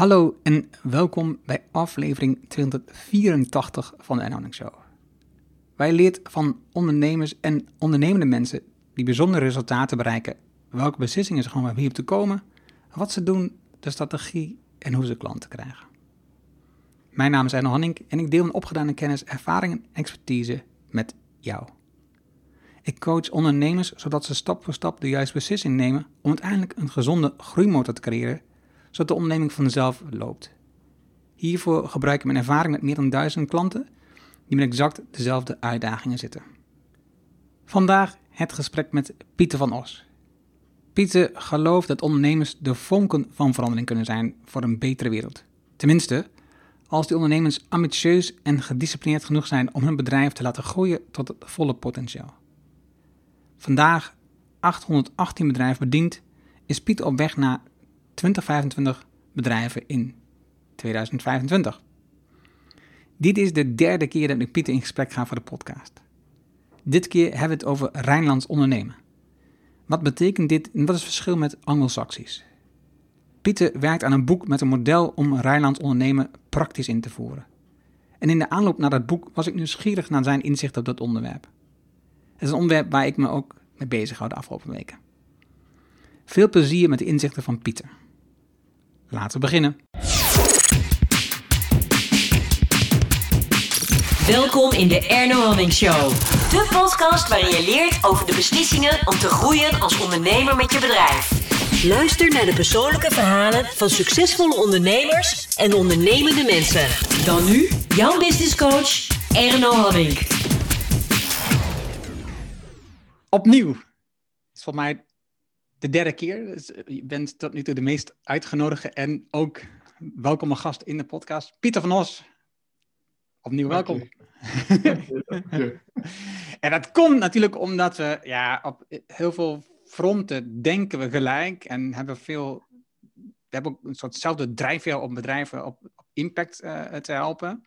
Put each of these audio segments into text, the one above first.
Hallo en welkom bij aflevering 284 van de Ernhouding Show. Wij leert van ondernemers en ondernemende mensen die bijzondere resultaten bereiken, welke beslissingen ze gewoon hier te komen, wat ze doen, de strategie en hoe ze klanten krijgen. Mijn naam is Erno Hanning en ik deel mijn opgedane kennis, ervaring en expertise met jou. Ik coach ondernemers zodat ze stap voor stap de juiste beslissing nemen om uiteindelijk een gezonde groeimotor te creëren zodat de onderneming vanzelf loopt. Hiervoor gebruik ik mijn ervaring met meer dan duizend klanten die met exact dezelfde uitdagingen zitten. Vandaag het gesprek met Pieter van Os. Pieter gelooft dat ondernemers de vonken van verandering kunnen zijn voor een betere wereld. Tenminste, als die ondernemers ambitieus en gedisciplineerd genoeg zijn om hun bedrijf te laten groeien tot het volle potentieel. Vandaag 818 bedrijven bediend, is Pieter op weg naar 2025 bedrijven in 2025. Dit is de derde keer dat ik Pieter in gesprek ga voor de podcast. Dit keer hebben we het over Rijnlands ondernemen. Wat betekent dit en wat is het verschil met Anglo-Saxisch? Pieter werkt aan een boek met een model om Rijnlands ondernemen praktisch in te voeren. En in de aanloop naar dat boek was ik nieuwsgierig naar zijn inzicht op dat onderwerp. Het is een onderwerp waar ik me ook mee bezig hou de afgelopen weken. Veel plezier met de inzichten van Pieter. Laten we beginnen. Welkom in de Erno Hamming Show. De podcast waarin je leert over de beslissingen om te groeien als ondernemer met je bedrijf. Luister naar de persoonlijke verhalen van succesvolle ondernemers en ondernemende mensen. Dan nu jouw business coach Erno Hamming. Opnieuw. Het is voor mij de derde keer. Dus je bent tot nu toe de meest uitgenodigde en ook welkome gast in de podcast. Pieter van Os. Opnieuw welkom. en dat komt natuurlijk omdat we ja, op heel veel fronten denken we gelijk en hebben veel. We hebben ook een soortzelfde drijfveer om bedrijven op, op impact uh, te helpen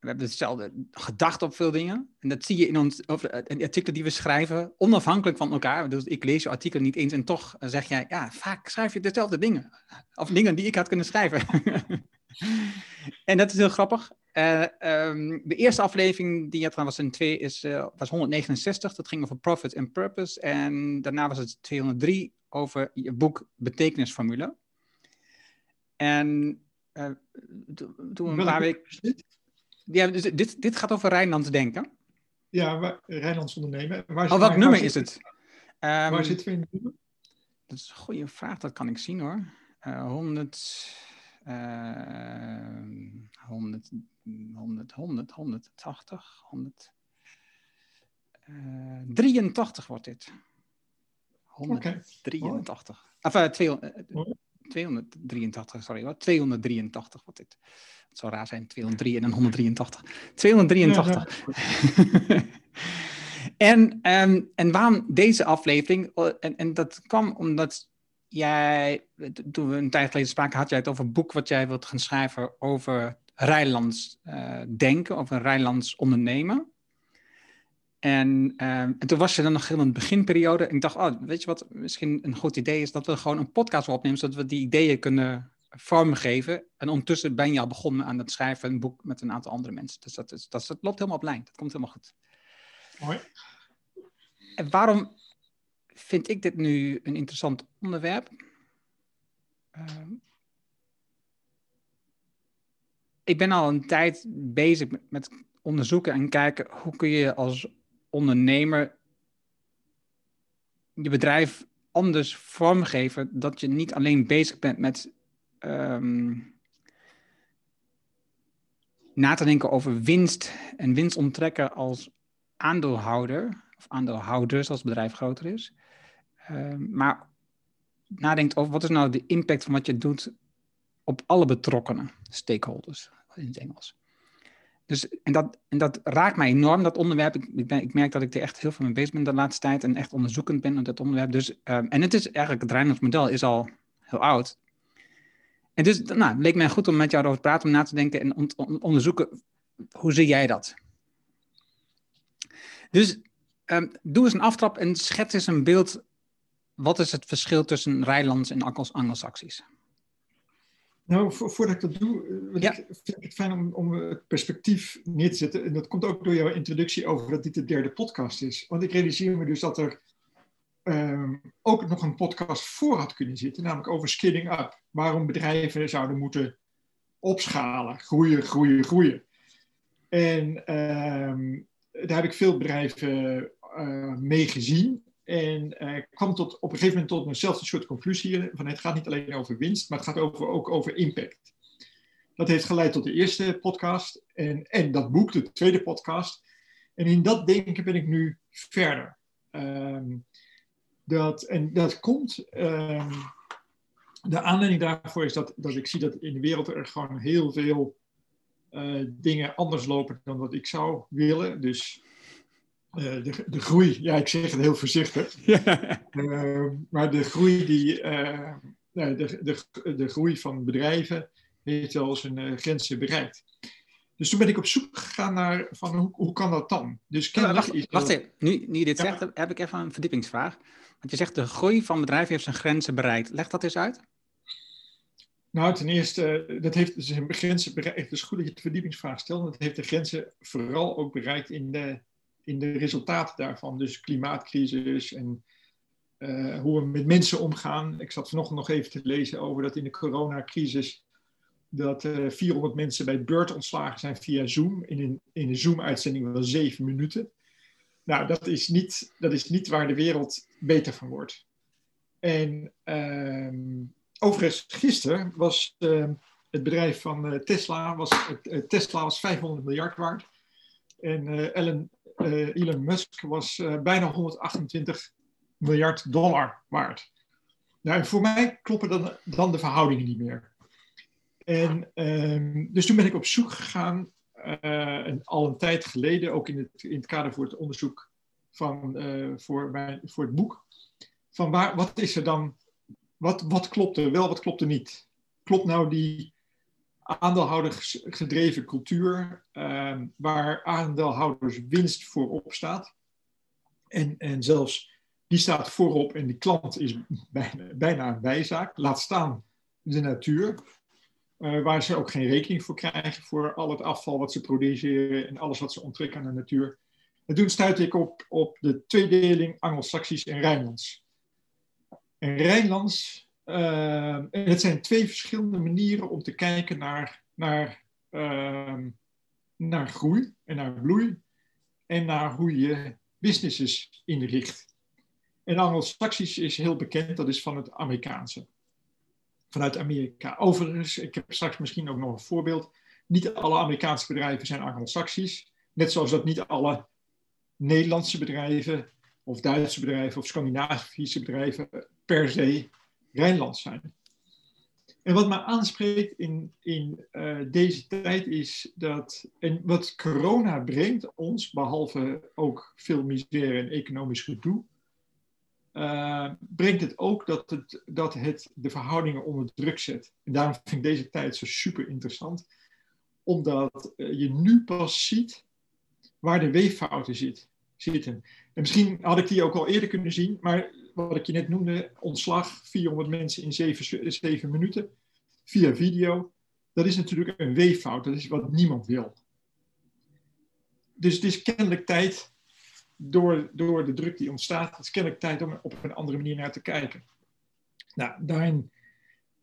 we hebben hetzelfde gedacht op veel dingen. En dat zie je in, ons, of, in de artikelen die we schrijven, onafhankelijk van elkaar. Dus ik lees je artikel niet eens en toch zeg jij, ja, vaak schrijf je dezelfde dingen. Of dingen die ik had kunnen schrijven. en dat is heel grappig. Uh, um, de eerste aflevering die je had was in twee, is, uh, was 169. Dat ging over profit and purpose. En daarna was het 203 over je boek Betekenisformule. En uh, toen een paar weken... Ja, dus dit, dit gaat over Rijnlands denken. Ja, Rijnlands ondernemen. Waar, oh, welk nummer is het? Um, waar zitten we in het nummer? Dat is een goede vraag, dat kan ik zien hoor. Uh, 100, uh, 100, 100, 100, 180, 100, uh, 83 wordt dit. 183. Okay. Of uh, 200, 283, sorry hoor. 283 wordt dit. Het zou raar zijn, 203 en dan 183. 283. Ja, en, um, en waarom deze aflevering? En, en dat kwam omdat jij, toen we een tijd geleden spraken, had jij het over een boek wat jij wilt gaan schrijven over Rijnlands uh, denken, over Rijnlands ondernemen. En, um, en, toen was je dan nog heel in de beginperiode. En ik dacht, oh, weet je wat misschien een goed idee is? Dat we gewoon een podcast opnemen, zodat we die ideeën kunnen vormgeven. En ondertussen ben je al begonnen aan het schrijven een boek met een aantal andere mensen. Dus dat, is, dat, dat loopt helemaal op lijn. Dat komt helemaal goed. Mooi. En waarom vind ik dit nu een interessant onderwerp? Uh, ik ben al een tijd bezig met, met onderzoeken en kijken hoe kun je als ondernemer je bedrijf anders vormgeven dat je niet alleen bezig bent met um, na te denken over winst en winst onttrekken als aandeelhouder, of aandeelhouders als het bedrijf groter is. Um, maar nadenkt over wat is nou de impact van wat je doet op alle betrokkenen, stakeholders in het Engels. Dus, en, dat, en dat raakt mij enorm, dat onderwerp. Ik, ik, merk dat ik er echt heel veel mee bezig ben de laatste tijd en echt onderzoekend ben op dat onderwerp. Dus, um, en het is eigenlijk, het Rijnlands model is al heel oud. En dus nou, het leek mij goed om met jou erover te praten, om na te denken en on, on, onderzoeken, hoe zie jij dat? Dus um, doe eens een aftrap en schets eens een beeld. Wat is het verschil tussen Rijlands en Anglo-Saxisch? Nou, voordat ik dat doe, eh, ja. ik, vind ik het fijn om, om het perspectief neer te zetten. En dat komt ook door jouw introductie over dat dit de derde podcast is. Want ik realiseer me dus dat er ehm, ook nog een podcast voor had kunnen zitten, namelijk over scaling up. Waarom bedrijven zouden moeten opschalen, groeien, groeien, groeien. En ehm, daar heb ik veel bedrijven uh, mee gezien. En uh, kwam tot, op een gegeven moment tot eenzelfde soort conclusie. Van het gaat niet alleen over winst, maar het gaat over, ook over impact. Dat heeft geleid tot de eerste podcast en, en dat boek, de tweede podcast. En in dat denken ben ik nu verder. Um, dat, en dat komt. Um, de aanleiding daarvoor is dat, dat ik zie dat in de wereld er gewoon heel veel uh, dingen anders lopen dan wat ik zou willen. Dus uh, de, de groei, ja, ik zeg het heel voorzichtig. Uh, maar de groei, die, de, de, de groei van bedrijven heeft wel zijn grenzen bereikt. Dus toen ben ik op zoek gegaan naar van hoe, hoe kan dat dan? Dus ja, wacht, is wacht even, nu, nu je dit zegt, heb ik even een verdiepingsvraag. Want je zegt de groei van bedrijven heeft zijn grenzen bereikt. Leg dat eens uit. Nou, ten eerste, dat heeft zijn grenzen bereikt. Het is goed dat je de verdiepingsvraag stelt. Dat heeft de grenzen vooral ook bereikt in de, in de resultaten daarvan. Dus klimaatcrisis en uh, hoe we met mensen omgaan. Ik zat vanochtend nog even te lezen over dat in de coronacrisis dat uh, eh, 400 mensen bij Beurt ontslagen zijn via Zoom. In een, in een Zoom-uitzending van zeven minuten. Nou, dat is, niet, dat is niet waar de wereld beter van wordt. En uh, overigens, gisteren was uh, het bedrijf van uh, Tesla, was, Tesla was 500 miljard waard. En Ellen, Elon Musk was bijna 128 miljard dollar waard. Nou, voor mij kloppen dan, dan de verhoudingen niet meer. En ehm, dus toen ben ik op zoek gegaan, uh, al een tijd geleden, ook in het, in het kader voor het onderzoek van, voor, mijn, voor het boek, van waar, wat is er dan, wat, wat klopt er wel, wat klopt er niet? Klopt nou die aandeelhoudersgedreven cultuur, uh, waar aandeelhouders winst voorop staat, en, en zelfs die staat voorop en die klant is bijna, bijna een bijzaak, laat staan de natuur. Uh, waar ze ook geen rekening voor krijgen voor al het afval wat ze produceren en alles wat ze onttrekken aan de natuur. En toen stuitte ik op, op de tweedeling Anglo-Saxisch en Rijnlands. En Rijnlands, uh, en het zijn twee verschillende manieren om te kijken naar, naar, uh, naar groei en naar bloei en naar hoe je businesses inricht. En Anglo-Saxisch is heel bekend, dat is van het Amerikaanse vanuit Amerika. Overigens, ik heb straks misschien ook nog een voorbeeld. Niet alle Amerikaanse bedrijven zijn Anglo-Saxisch. Net zoals dat niet alle Nederlandse bedrijven of Duitse bedrijven of Scandinavische bedrijven per se Rijnlands zijn. En wat mij aanspreekt in, in uh, deze tijd is dat, en wat corona brengt ons, behalve ook veel misère en economisch gedoe, uh, brengt het ook dat het, dat het de verhoudingen onder druk zet. En daarom vind ik deze tijd zo super interessant, omdat uh, je nu pas ziet waar de weeffouten zit, zitten. En misschien had ik die ook al eerder kunnen zien, maar wat ik je net noemde, ontslag, 400 mensen in 7, 7 minuten, via video, dat is natuurlijk een weeffout, dat is wat niemand wil. Dus het is kennelijk tijd door, door de druk die ontstaat, het is kennelijk tijd om op een andere manier naar te kijken. Nou, daarin,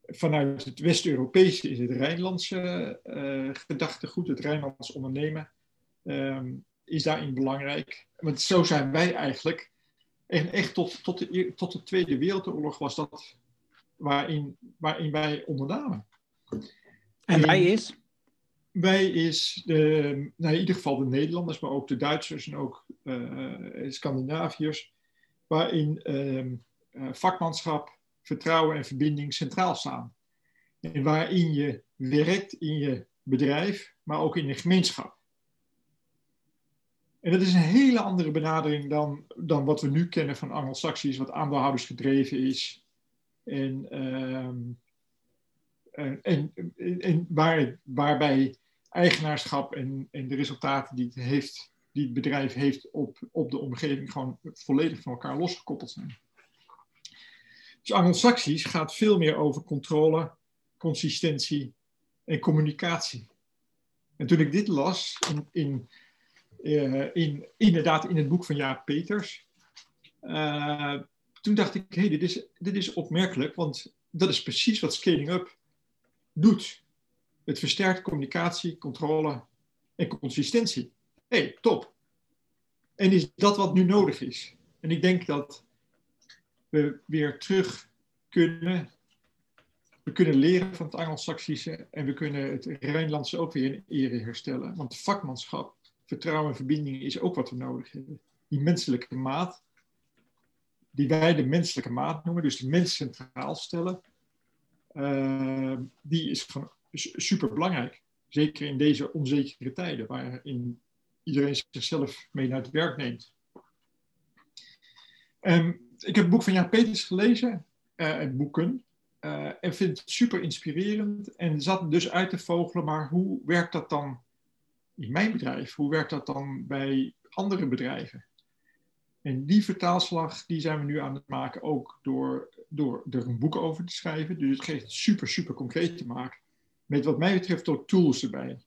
vanuit het West-Europese is het Rijnlandse uh, gedachtegoed, het Rijnlands ondernemen, um, is daarin belangrijk. Want zo zijn wij eigenlijk, en echt tot, tot, de, tot de Tweede Wereldoorlog was dat waarin, waarin wij ondernamen. En wij is? wij is, de, nou in ieder geval de Nederlanders, maar ook de Duitsers en ook uh, Scandinaviërs, waarin uh, vakmanschap, vertrouwen en verbinding centraal staan. En waarin je werkt in je bedrijf, maar ook in je gemeenschap. En dat is een hele andere benadering dan, dan wat we nu kennen van Anglo-Saxisch, wat aandeelhouders gedreven is. En, ehm, en, en, waar, waarbij eigenaarschap en, en de resultaten die het, heeft, die het bedrijf heeft op, op de omgeving gewoon volledig van elkaar losgekoppeld zijn. Dus Anglo-Saxisch gaat veel meer over controle, consistentie en communicatie. En toen ik dit las, in, in, in, inderdaad in het boek van Jaap Peters, uh, toen dacht ik, hé, hey, dit, is, dit is opmerkelijk, want dat is precies wat Scaling Up doet. Het versterkt communicatie, controle en consistentie. Hé, hey, top. En is dat wat nu nodig is? En ik denk dat we weer terug kunnen. We kunnen leren van het Anglo-Saxische en we kunnen het Rijnlandse ook weer in ere herstellen. Want vakmanschap, vertrouwen en verbinding is ook wat we nodig hebben. Die menselijke maat, die wij de menselijke maat noemen, dus de mens centraal stellen, uh, die is gewoon super belangrijk. Zeker in deze onzekere tijden, waarin iedereen zichzelf mee naar het werk neemt. Um, ik heb het boek van Jan Peters gelezen, uh, boeken, uh, en vind het super inspirerend. En zat dus uit te vogelen, maar hoe werkt dat dan in mijn bedrijf? Hoe werkt dat dan bij andere bedrijven? En die vertaalslag die zijn we nu aan het maken, ook door, door er een boek over te schrijven. Dus het geeft super, super concreet te maken. Met wat mij betreft ook tools erbij.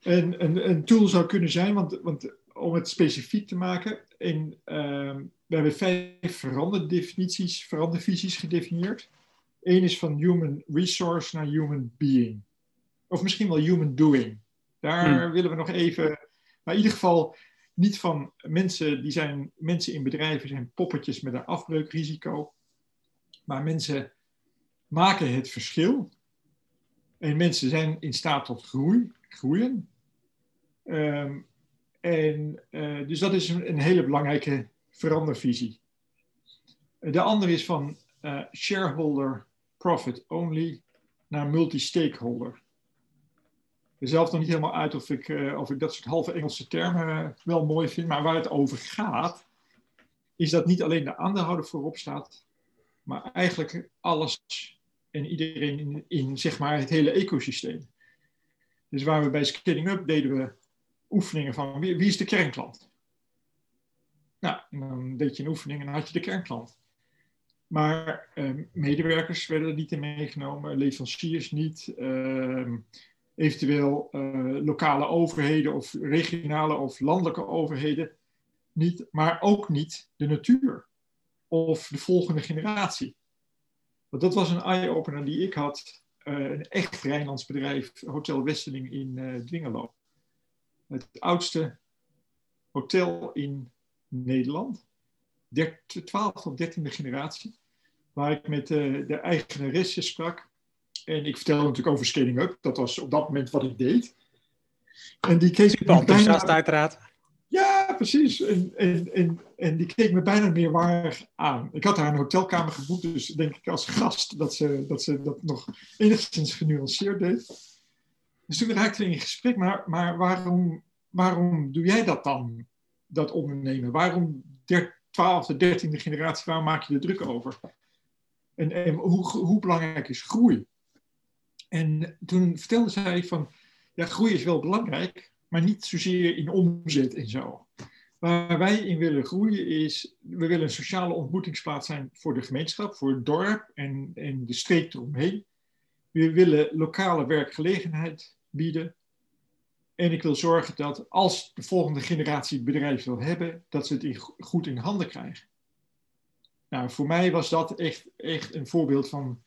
En een, tool zou kunnen zijn, want, want om het specifiek te maken, in, uh, we hebben vijf veranderdefinities, verandervisies gedefinieerd. Eén is van human resource naar human being. Of misschien wel human doing. Daar hmm. willen we nog even, maar in ieder geval niet van mensen die zijn, mensen in bedrijven zijn poppetjes met een afbreukrisico. Maar mensen maken het verschil. En mensen zijn in staat tot groei, groeien. Um, en, uh, dus dat is een, een, hele belangrijke verandervisie. De andere is van uh, shareholder profit only naar multi-stakeholder. Zelf nog niet helemaal uit of ik, uh, of ik dat soort halve Engelse termen wel mooi vind, maar waar het over gaat, is dat niet alleen de aandeelhouder voorop staat, maar eigenlijk alles en iedereen in, zeg maar het hele ecosysteem. Dus waar we bij Scaling Up deden we oefeningen van wie, is de kernklant? Nou, dan deed je een oefening en dan had je de kernklant. Maar eh, medewerkers werden er niet in meegenomen, leveranciers niet, uh, eventueel uh, lokale overheden of regionale of landelijke overheden niet, maar ook niet de natuur of de volgende generatie. Want dat was een eye-opener die ik had, uh, een echt Rijnlands bedrijf, Hotel Westeling in uh, Dwingelo het oudste hotel in Nederland. 12 of 13e generatie. Waar ik met de eigenaresse sprak. En ik vertelde natuurlijk over Scaling Up. Dat was op dat moment wat ik deed. En die keek me bijna... uiteraard. Ja, precies. En, en, en, en die keek me bijna meer waar aan. Ik had haar een hotelkamer geboekt, dus denk ik als gast dat ze dat, ze dat nog enigszins genuanceerd deed. Dus toen raakten we in gesprek, maar, maar waarom, waarom doe jij dat dan, dat ondernemen? Waarom de twaalfde, dertiende generatie, waarom maak je er druk over? En, en hoe, hoe belangrijk is groei? En toen vertelde zij van, ja, groei is wel belangrijk, maar niet zozeer in omzet en zo. Waar wij in willen groeien is, we willen een sociale ontmoetingsplaats zijn voor de gemeenschap, voor het dorp en, en de streek eromheen. We willen lokale werkgelegenheid bieden. En ik wil zorgen dat als de volgende generatie het bedrijf wil hebben, dat ze het goed in handen krijgen. Nou, voor mij was dat echt, echt een voorbeeld van,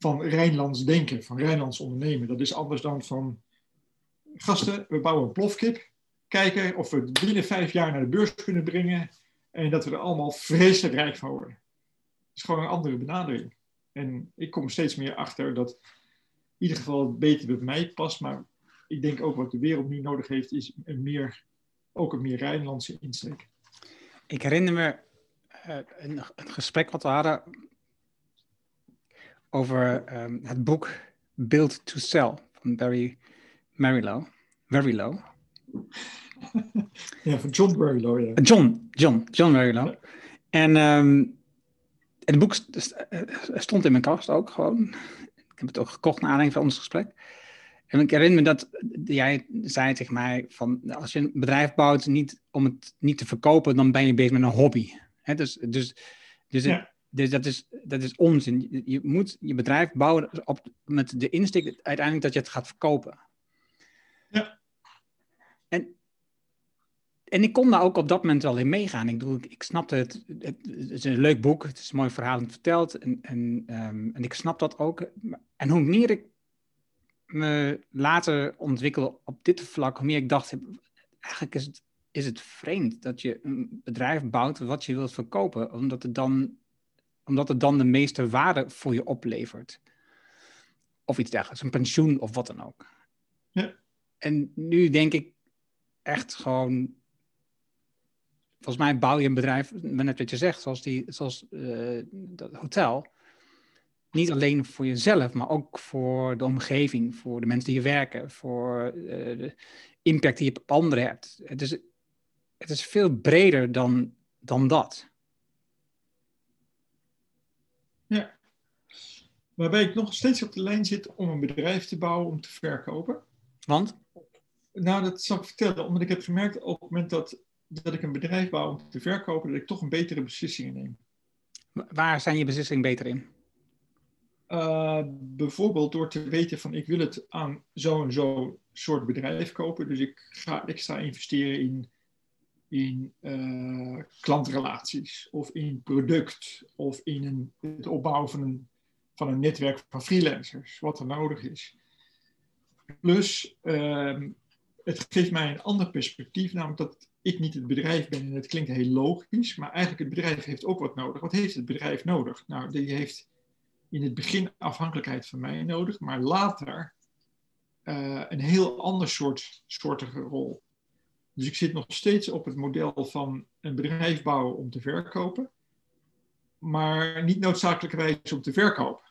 van Rijnlands denken, van Rijnlands ondernemen. Dat is anders dan van gasten, we bouwen een plofkip, kijken of we het binnen vijf jaar naar de beurs kunnen brengen en dat we er allemaal vreselijk rijk van worden. Dat is gewoon een andere benadering. En ik kom steeds meer achter dat in ieder geval het beter bij mij past. Maar ik denk ook wat de wereld nu nodig heeft, is een meer, ook een meer Rijnlandse insteek. Ik herinner me uh, een, een, gesprek wat we hadden over um, het boek Build to Sell van Barry Marilow. Very Low. ja, van John Marilow, ja. John, John, John Marilow. Ja. En um, het boek stond in mijn kast ook gewoon heb het ook gekocht naar aanleiding van ons gesprek. En ik herinner me dat jij zei tegen mij van als je een bedrijf bouwt niet om het niet te verkopen, dan ben je bezig met een hobby. He, dus dus, dus dus dat is, dat is onzin. Je, moet je bedrijf bouwen op, met de insteek uiteindelijk dat je het gaat verkopen. Ja. En, en ik kon daar ook op dat moment wel in meegaan. Ik bedoel, ik, ik snapte het, het, het is een leuk boek, het is een mooi verhaal verteld en, en, ehm, en ik snap dat ook. En hoe meer ik me later ontwikkel op dit vlak, hoe meer ik dacht, eigenlijk is het, is het vreemd dat je een bedrijf bouwt wat je wilt verkopen, omdat het dan, omdat het dan de meeste waarde voor je oplevert. Of iets dergelijks, een pensioen of wat dan ook. Ja. En nu denk ik echt gewoon, volgens mij bouw je een bedrijf, net wat je zegt, zoals, die, zoals uh, dat hotel niet alleen voor jezelf, maar ook voor de omgeving, voor de mensen die hier werken, voor uh, de impact die je op anderen hebt. Het is, het is veel breder dan, dan dat. Ja. Waarbij ik nog steeds op de lijn zit om een bedrijf te bouwen om te verkopen. Want? Nou, dat zal ik vertellen, omdat ik heb gemerkt op het moment dat, dat ik een bedrijf bouw om te verkopen, dat ik toch een betere beslissingen neem. Waar zijn je beslissingen beter in? Uh, bijvoorbeeld door te weten van ik wil het aan zo en zo soort bedrijf kopen. Dus ik ga extra investeren in, in uh, klantrelaties of in product of in het opbouwen van een, van een netwerk van freelancers, wat er nodig is. Plus, uh, het geeft mij een ander perspectief, namelijk dat ik niet het bedrijf ben en het klinkt heel logisch, maar eigenlijk het bedrijf heeft ook wat nodig. Wat heeft het bedrijf nodig? Nou, die heeft in het begin afhankelijkheid van mij nodig, maar later uh, een heel ander soort soortige rol. Dus ik zit nog steeds op het model van een bedrijf bouwen om te verkopen, maar niet noodzakelijkerwijs om te verkopen.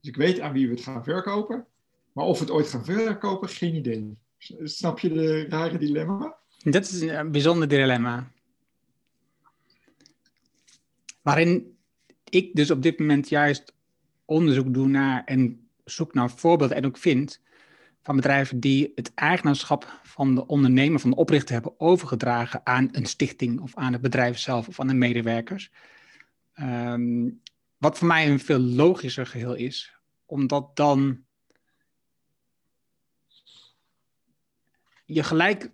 Dus ik weet aan wie we het gaan verkopen, maar of we het ooit gaan verkopen, geen idee. Snap je de rare dilemma? Dat is een bijzonder dilemma. Waarin ik dus op dit moment juist onderzoek doe naar en zoek naar voorbeelden en ook vind van bedrijven die het eigenaarschap van de ondernemer, van de oprichter hebben overgedragen aan een stichting of aan het bedrijf zelf of aan de medewerkers. Um, wat voor mij een veel logischer geheel is, omdat dan je gelijk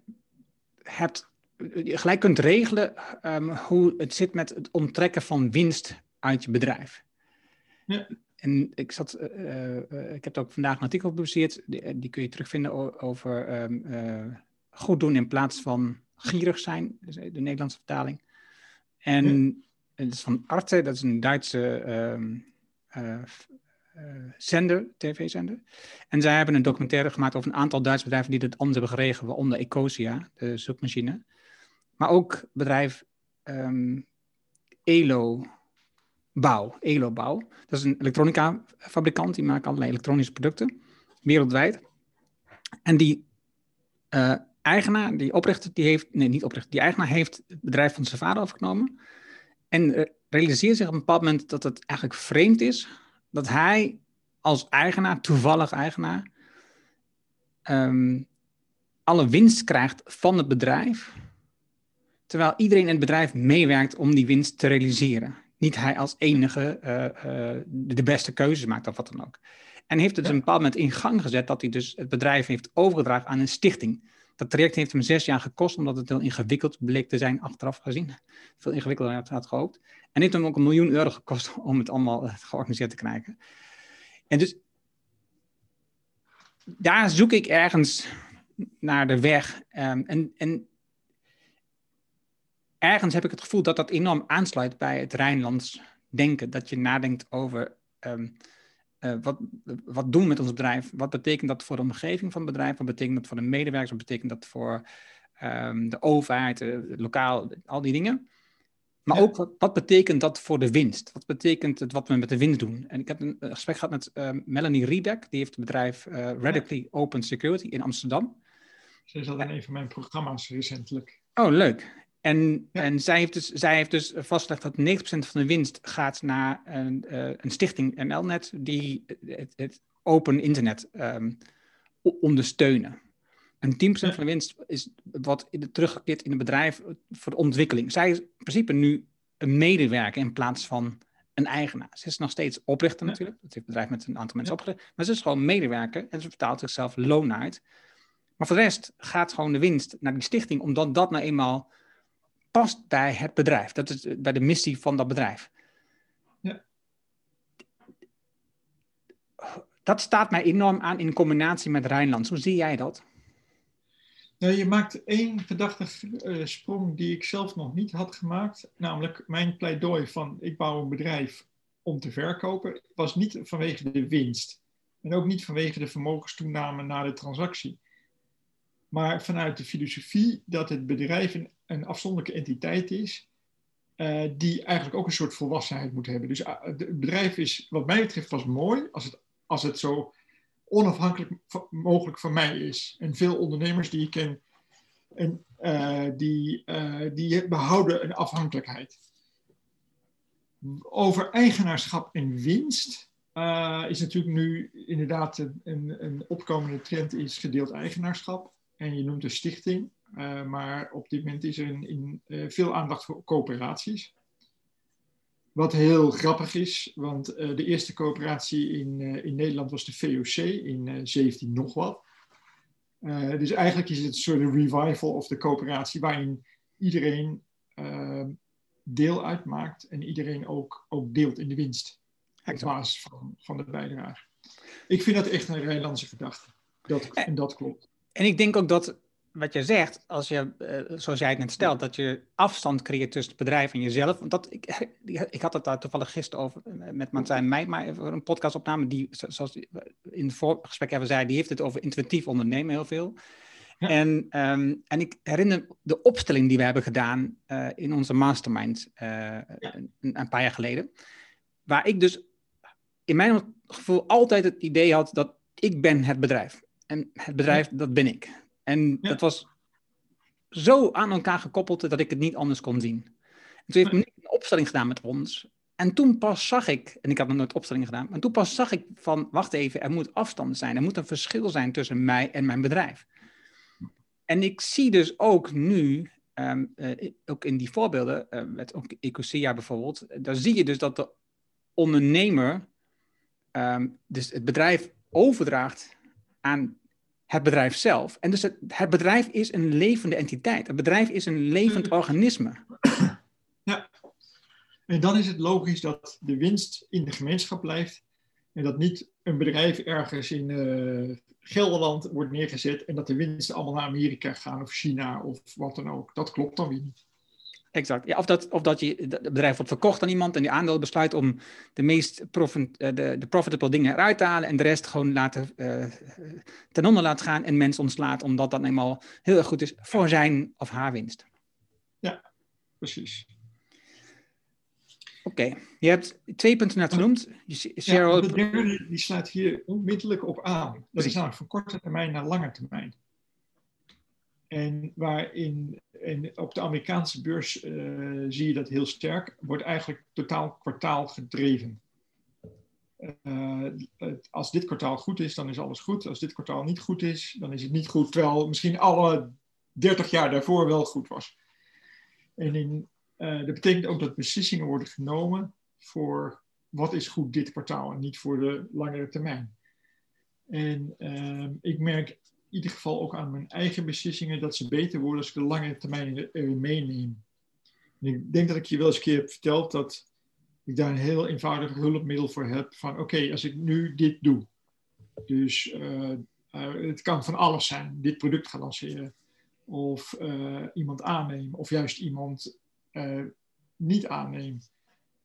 hebt, je gelijk kunt regelen um, hoe het zit met het onttrekken van winst uit je bedrijf. Ja. En ik, zat, uh, uh, ik heb ook vandaag een artikel gepubliceerd, die, die kun je terugvinden over um, uh, goed doen in plaats van gierig zijn, dus de Nederlandse vertaling. En het is van Arte, dat is een Duitse um, zender, tv-zender. En zij hebben een documentaire gemaakt over een aantal Duitse bedrijven die dit anders hebben geregeld, waaronder Ecosia, de zoekmachine. Maar ook bedrijf um, Elo, Bouw, Elo. Dat is een elektronica fabrikant, die maakt allerlei elektronische producten, wereldwijd. En die uh, eigenaar, die oprichter, die heeft, nee niet oprichter, die eigenaar heeft het bedrijf van zijn vader overgenomen. En uh, realiseert zich op een bepaald moment dat het eigenlijk vreemd is dat hij als eigenaar, toevallig eigenaar, um, alle winst krijgt van het bedrijf, terwijl iedereen in het bedrijf meewerkt om die winst te realiseren niet hij als enige uh, uh, de beste keuzes maakt of wat dan ook. En heeft het dus een bepaald moment in gang gezet dat hij dus het bedrijf heeft overgedragen aan een stichting. Dat traject heeft hem zes jaar gekost, omdat het heel ingewikkeld bleek te zijn achteraf gezien. Veel ingewikkelder dan hij had gehoopt. En heeft hem ook een miljoen euro gekost om het allemaal georganiseerd te krijgen. En dus daar zoek ik ergens naar de weg. Um, en, en ergens heb ik het gevoel dat dat enorm aansluit bij het Rijnlands denken. Dat je nadenkt over um, uh, wat, wat doen we met ons bedrijf? Wat betekent dat voor de omgeving van het bedrijf? Wat betekent dat voor de medewerkers? Wat betekent dat voor um, de overheid, de, lokaal, al die dingen? Maar ja. ook wat, wat, betekent dat voor de winst? Wat betekent het wat we met de winst doen? En ik heb een, een gesprek gehad met uh, Melanie Riebeck, die heeft het bedrijf uh, Radically ja. Open Security in Amsterdam. Ze zat in een van mijn programma's recentelijk. Oh, leuk. En, ja. en zij, heeft dus, zij heeft dus vastgelegd dat 90% van de winst gaat naar een, uh, een stichting NLNet die het, het open internet um, ondersteunen. En 10% ja. van de winst is wat teruggekeerd in het bedrijf voor de ontwikkeling. Zij is in principe nu een medewerker in plaats van een eigenaar. Ze is nog steeds oprichter natuurlijk. Het heeft bedrijf met een aantal mensen opgericht. Maar ze is gewoon medewerker en ze betaalt zichzelf loon uit. Maar voor de rest gaat gewoon de winst naar die stichting, omdat dat nou eenmaal past bij het bedrijf. Dat is bij de missie van dat bedrijf. Ja. Dat staat mij enorm aan in combinatie met Rijnland. Hoe zie jij dat? Nou, je maakt één gedachte uh, sprong die ik zelf nog niet had gemaakt. Namelijk mijn pleidooi van ik bouw een bedrijf om te verkopen. was niet vanwege de winst. En ook niet vanwege de vermogenstoename na de transactie. Maar vanuit de filosofie dat het bedrijf een, een afzonderlijke entiteit is. Uh, die eigenlijk ook een soort volwassenheid moet hebben. Dus uh, het bedrijf is, wat mij betreft, pas mooi als het, als het zo onafhankelijk mogelijk van mij is. En veel ondernemers die ik ken, en, uh, die, die behouden een afhankelijkheid. Over eigenaarschap en winst is natuurlijk nu inderdaad een, een, opkomende trend is gedeeld eigenaarschap. En je noemt een stichting, maar op dit moment is er in, veel aandacht voor coöperaties. Wat heel grappig is, want uh, de eerste coöperatie in, in Nederland was de VOC in uh, eh, 17 nog wat. dus eigenlijk is het een soort revival of de coöperatie waarin iedereen deel uitmaakt en iedereen ook, ook deelt in de winst. Op basis van, van de bijdrage. Ik vind dat echt een Rijnlandse gedachte. Dat, en dat klopt. En ik denk ook dat wat je zegt, als je, uh, zoals jij het net stelt, dat je afstand creëert tussen het bedrijf en jezelf. Want dat, ik, ik had het daar toevallig gisteren over eh, met Martijn Meij, maar een podcastopname die, zoals in het voorgesprek even zei, die heeft het over intuïtief ondernemen heel veel. En, um, en ik herinner de opstelling die we hebben gedaan uh, in onze mastermind uh, een, een, paar jaar geleden. Waar ik dus in mijn gevoel altijd het idee had dat ik ben het bedrijf. En het bedrijf, dat ben ik. En dat was zo aan elkaar gekoppeld dat ik het niet anders kon zien. En toen heeft Nick een opstelling gedaan met ons. En toen pas zag ik, en ik had nog nooit opstellingen gedaan, maar toen pas zag ik van, wacht even, er moet afstand zijn. Er moet een verschil zijn tussen mij en mijn bedrijf. En ik zie dus ook nu, ehm, eh, ook in die voorbeelden, uh, met ook Ecosia bijvoorbeeld, daar zie je dus dat de ondernemer um, dus het bedrijf overdraagt aan het bedrijf zelf. En dus het, bedrijf is een levende entiteit. Het bedrijf is een levend mm. organisme. Ja, en dan is het logisch dat de winst in de gemeenschap blijft. En dat niet een bedrijf ergens in uh, Gelderland wordt neergezet en dat de winsten allemaal naar Amerika gaan of China of wat dan ook. Dat klopt dan weer niet. Exact. Ja, of, dat, of dat je, het bedrijf wordt verkocht aan iemand en die aandeel besluit om de meest profit, eh, de, de profitable dingen eruit te halen en de rest gewoon laten, uh, ten onder laten gaan en mensen ontslaat, omdat dat eenmaal heel erg goed is voor zijn of haar winst. Ja, precies. Oké, je hebt twee punten net genoemd. Ja, de derde die sluit hier onmiddellijk op aan. Dat is namelijk van korte termijn naar lange termijn. En waarin in, op de Amerikaanse beurs uh, zie je dat heel sterk, wordt eigenlijk totaal kwartaal gedreven. Uh, als dit kwartaal goed is, dan is alles goed. Als dit kwartaal niet goed is, dan is het niet goed. Terwijl misschien alle 30 jaar daarvoor wel goed was. En in, uh, dat betekent ook dat beslissingen worden genomen voor wat is goed dit kwartaal en niet voor de langere termijn. En ehm, ik merk ieder geval ook aan mijn eigen beslissingen dat ze beter worden als ik de lange termijn meeneem. En ik denk dat ik je wel eens een keer heb verteld dat ik daar een heel eenvoudig hulpmiddel voor heb. Van oké, als ik nu dit doe. Dus uh, uh, het kan van alles zijn. Dit product gaan lanceren. Of uh, iemand aannemen. Of juist iemand niet aannemen.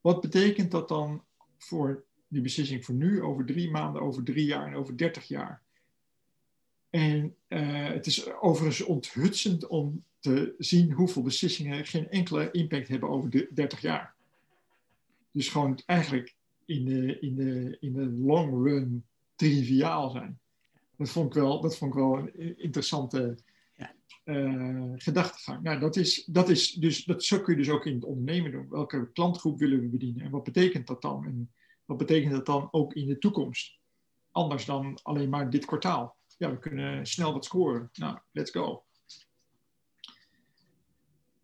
Wat betekent dat dan voor die beslissing voor nu, over drie maanden, over drie jaar en over dertig jaar? En uh, het is overigens onthutsend om te zien hoeveel beslissingen geen enkele impact hebben over de 30 jaar. Dus gewoon eigenlijk in de, in de, in de long run triviaal zijn. Dat vond ik wel, dat vond ik wel een interessante uh, gedachtegang. Nou, dat is, dat is dus, dat, zo kun je dus ook in het ondernemen doen. Welke klantgroep willen we bedienen en wat betekent dat dan? En wat betekent dat dan ook in de toekomst? Anders dan alleen maar dit kwartaal ja, we kunnen snel wat scoren. Nou, let's go.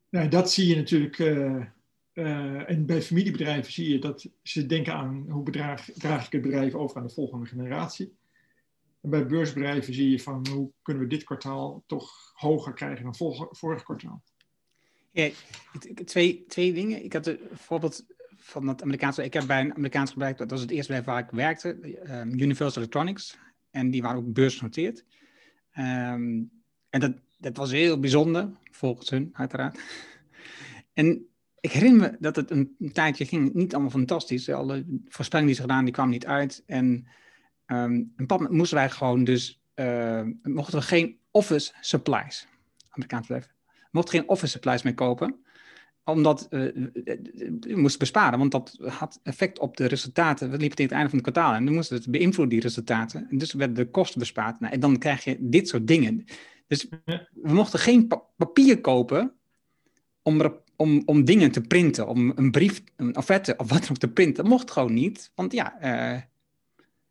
Nou, dat zie je natuurlijk uh, eh, en bij familiebedrijven zie je dat ze denken aan hoe bedraag, draag ik het bedrijf over aan de volgende generatie. En bij beursbedrijven zie je van hoe kunnen we dit kwartaal toch hoger krijgen dan vorig, vorig kwartaal. Ja, twee, twee dingen. Ik had een voorbeeld van het Amerikaanse. Ik heb bij een Amerikaans bedrijf, dat was het eerste bedrijf waar ik werkte, um, Universal Electronics. En die waren ook beursgenoteerd. Um, en dat, dat was heel bijzonder, volgens hun, uiteraard. En ik herinner me dat het een, tijdje ging, niet allemaal fantastisch. Alle voorspellingen die ze gedaan, die kwamen niet uit. En um, een pad moesten wij gewoon dus, uh, mochten we geen office supplies, Amerikaans bedrijf, mochten geen office supplies meer kopen omdat we moesten besparen, want dat had effect op de resultaten. We liepen tegen het einde van het kwartaal en dan moesten we het beïnvloeden, die resultaten. En dus werden de kosten bespaard. Nou, en dan krijg je dit soort dingen. Dus we mochten geen papier kopen om, om, om dingen te printen, om een brief, een offerte of wat dan ook te printen. Dat mocht gewoon niet, want ja, uh,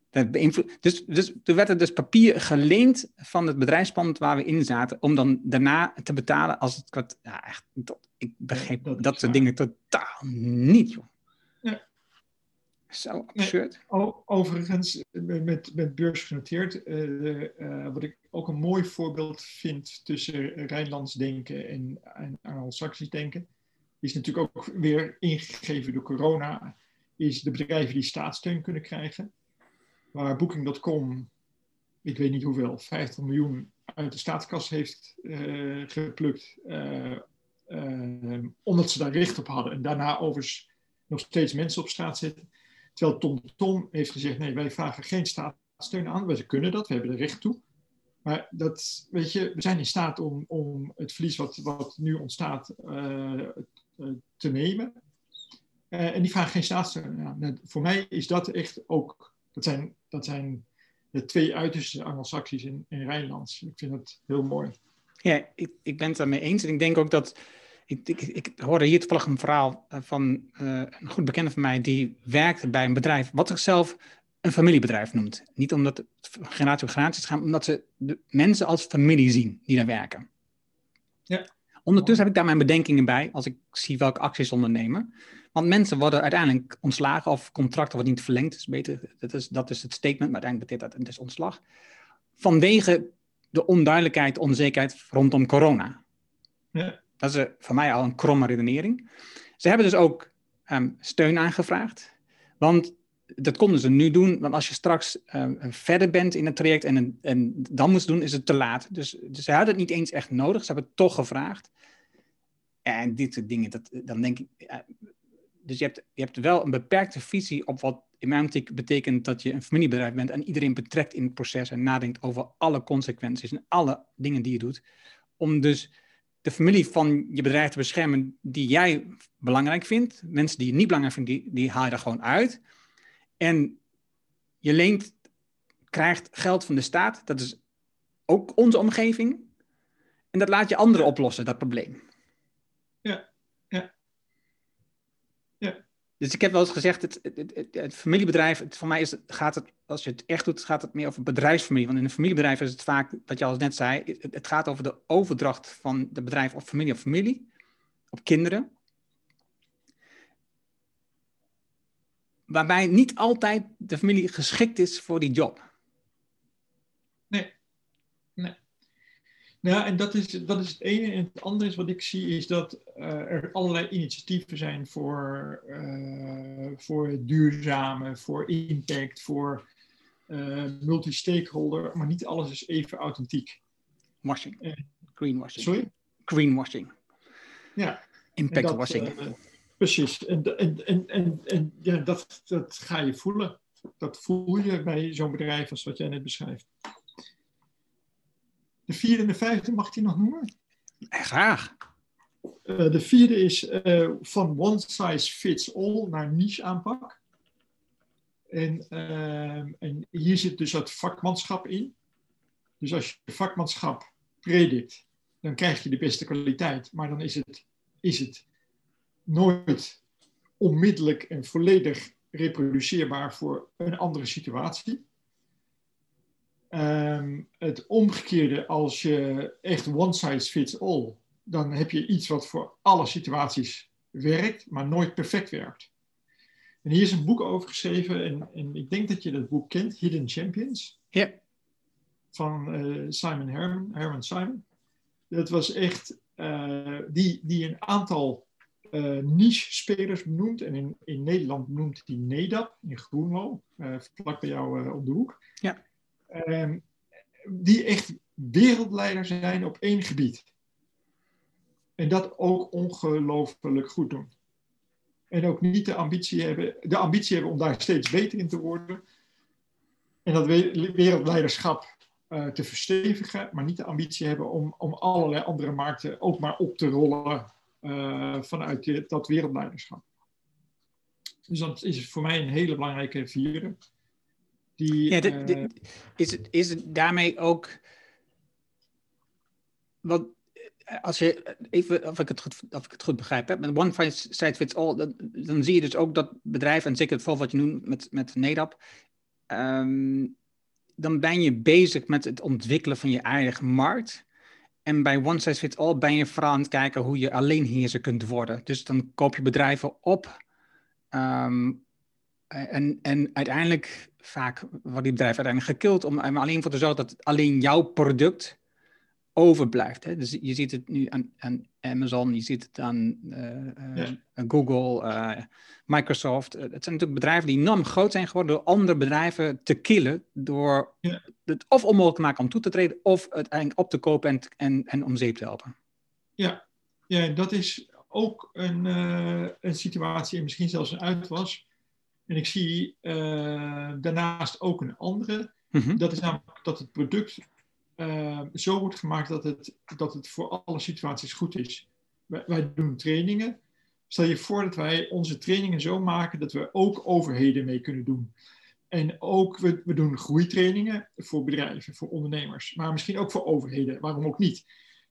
dat. Dus, dus toen werd er dus papier geleend van het bedrijfspand waar we in zaten, om dan daarna te betalen als het kwart. Ja, echt, ik begreep dat, dat soort dingen totaal niet, joh. Zo absurd. Overigens, met, met beurs genoteerd, uh, uh, wat ik ook een mooi voorbeeld vind tussen Rijnlands denken en, en Anglo-Saxisch denken, is natuurlijk ook weer ingegeven door corona, is de bedrijven die staatssteun kunnen krijgen. Waar Booking.com, ik weet niet hoeveel, 50 miljoen uit de staatskas heeft uh, geplukt, omdat ze daar recht op hadden en daarna overigens nog steeds mensen op straat zetten. Terwijl Tom Tom heeft gezegd, nee, wij vragen geen staatssteun aan. We kunnen dat, we hebben er recht toe. Maar dat, weet je, we zijn in staat om, om het verlies wat, wat nu ontstaat te nemen. En die vragen geen staatssteun aan. Nou, voor mij is dat echt ook, dat zijn, dat zijn de twee uiterste Anglo-Saxisch in, in Rijnlands. Ik vind dat heel mooi. Ja, ik, ik ben het daarmee eens. En ik denk ook dat ik, ik, ik, hoorde hier toevallig een verhaal eh, van uh, een goed bekende van mij die werkte bij een bedrijf wat zichzelf een familiebedrijf noemt. Niet omdat het generatie op generatie gaat, maar omdat ze de mensen als familie zien die daar werken. Ja. Ondertussen heb ik daar mijn bedenkingen bij als ik zie welke acties ondernemen. Want mensen worden uiteindelijk ontslagen of contracten worden niet verlengd. is beter, dat, is, dat is het statement, maar uiteindelijk betekent dat het is ontslag. Vanwege de onduidelijkheid, onzekerheid rondom corona. Ja. Dat is voor mij al een kromme redenering. Ze hebben dus ook um, steun aangevraagd. Want dat konden ze nu doen, want als je straks um, verder bent in het traject en, en dan moet doen, is het te laat. Dus, dus ze hadden het niet eens echt nodig, ze hebben het toch gevraagd. En dit soort dingen, dat, dan denk ik. Uh, dus je hebt, je hebt wel een beperkte visie op wat in mijn betekent dat je een familiebedrijf bent en iedereen betrekt in het proces en nadenkt over alle consequenties en alle dingen die je doet. Om dus de familie van je bedrijf te beschermen die jij belangrijk vindt. Mensen die je niet belangrijk vindt, die, die haal je er gewoon uit. En je leent, krijgt geld van de staat. Dat is ook onze omgeving. En dat laat je anderen oplossen, dat probleem. Ja, ja. Dus ik heb wel eens gezegd, het, het, het, familiebedrijf, voor mij is, gaat het, als je het echt doet, gaat het meer over bedrijfsfamilie. Want in een familiebedrijf is het vaak, wat je al net zei, het, gaat over de overdracht van de bedrijf op familie op familie, op kinderen. Waarbij niet altijd de familie geschikt is voor die job. Nee, nee. Nou, en dat is, dat is het ene. En het andere is wat ik zie, is dat uh, er allerlei initiatieven zijn voor, uh, voor duurzame, voor impact, voor uh, multi-stakeholder, maar niet alles is even authentiek. Washing. Greenwashing. Sorry? Greenwashing. Ja. Impact washing. precies. En, en, en, en, en ja, dat, dat ga je voelen. Dat voel je bij zo'n bedrijf als wat jij net beschrijft. De vierde en de vijfde mag hij nog noemen? Graag. Uh, de vierde is uh, van one size fits all naar niche aanpak. En, uh, en hier zit dus het vakmanschap in. Dus als je vakmanschap predikt, dan krijg je de beste kwaliteit. Maar dan is het, is het nooit onmiddellijk en volledig reproduceerbaar voor een andere situatie. Het omgekeerde, als je echt one size fits all, dan heb je iets wat voor alle situaties werkt, maar nooit perfect werkt. En hier is een boek over geschreven, en, en ik denk dat je dat boek kent, Hidden Champions. Ja. Van uh, Simon Herman, Herman Simon. Dat was echt, uh, die, die een aantal uh, niche-spelers benoemt. En in, in Nederland noemt hij NEDAP in Groenlo, vlak bij jou om de hoek. Ja. Ehm, die echt wereldleider zijn op één gebied. En dat ook ongelooflijk goed doen. En ook niet de ambitie hebben, de ambitie hebben om daar steeds beter in te worden. En dat wereldleiderschap uh, te verstevigen, maar niet de ambitie hebben om, om allerlei andere markten ook maar op te rollen uh, vanuit dat wereldleiderschap. Dus dat is voor mij een hele belangrijke vierde. Die, ja, uh, is, het, is het daarmee ook. Want als je even, of ik het goed, of ik het goed begrijp, hè, met one size fits all, dan, dan, zie je dus ook dat bedrijven, en zeker het geval wat je noemt met, met NEDAP, um, dan ben je bezig met het ontwikkelen van je eigen markt. En bij one size fits all ben je vooral aan het kijken hoe je alleenheerser kunt worden. Dus dan koop je bedrijven op. Um, en, en uiteindelijk, vaak worden die bedrijven uiteindelijk gekild om er alleen voor te zorgen dat alleen jouw product overblijft. Hè? Dus je ziet het nu aan, aan Amazon, je ziet het aan uh, uh, ja. Google, uh, Microsoft. het zijn natuurlijk bedrijven die enorm groot zijn geworden door andere bedrijven te killen. Door ja. het of onmogelijk te maken om toe te treden, of uiteindelijk op te kopen en, en, en om zeep te helpen. Ja, ja dat is ook een, een situatie en misschien zelfs een uitwas. En ik zie daarnaast ook een andere. Mm-hmm. Dat is namelijk dat het product uh, zo wordt gemaakt dat het, dat het voor alle situaties goed is. Wij, wij, doen trainingen. Stel je voor dat wij onze trainingen zo maken dat we ook overheden mee kunnen doen. En ook, we, we doen groeitrainingen voor bedrijven, voor ondernemers, maar misschien ook voor overheden. Waarom ook niet?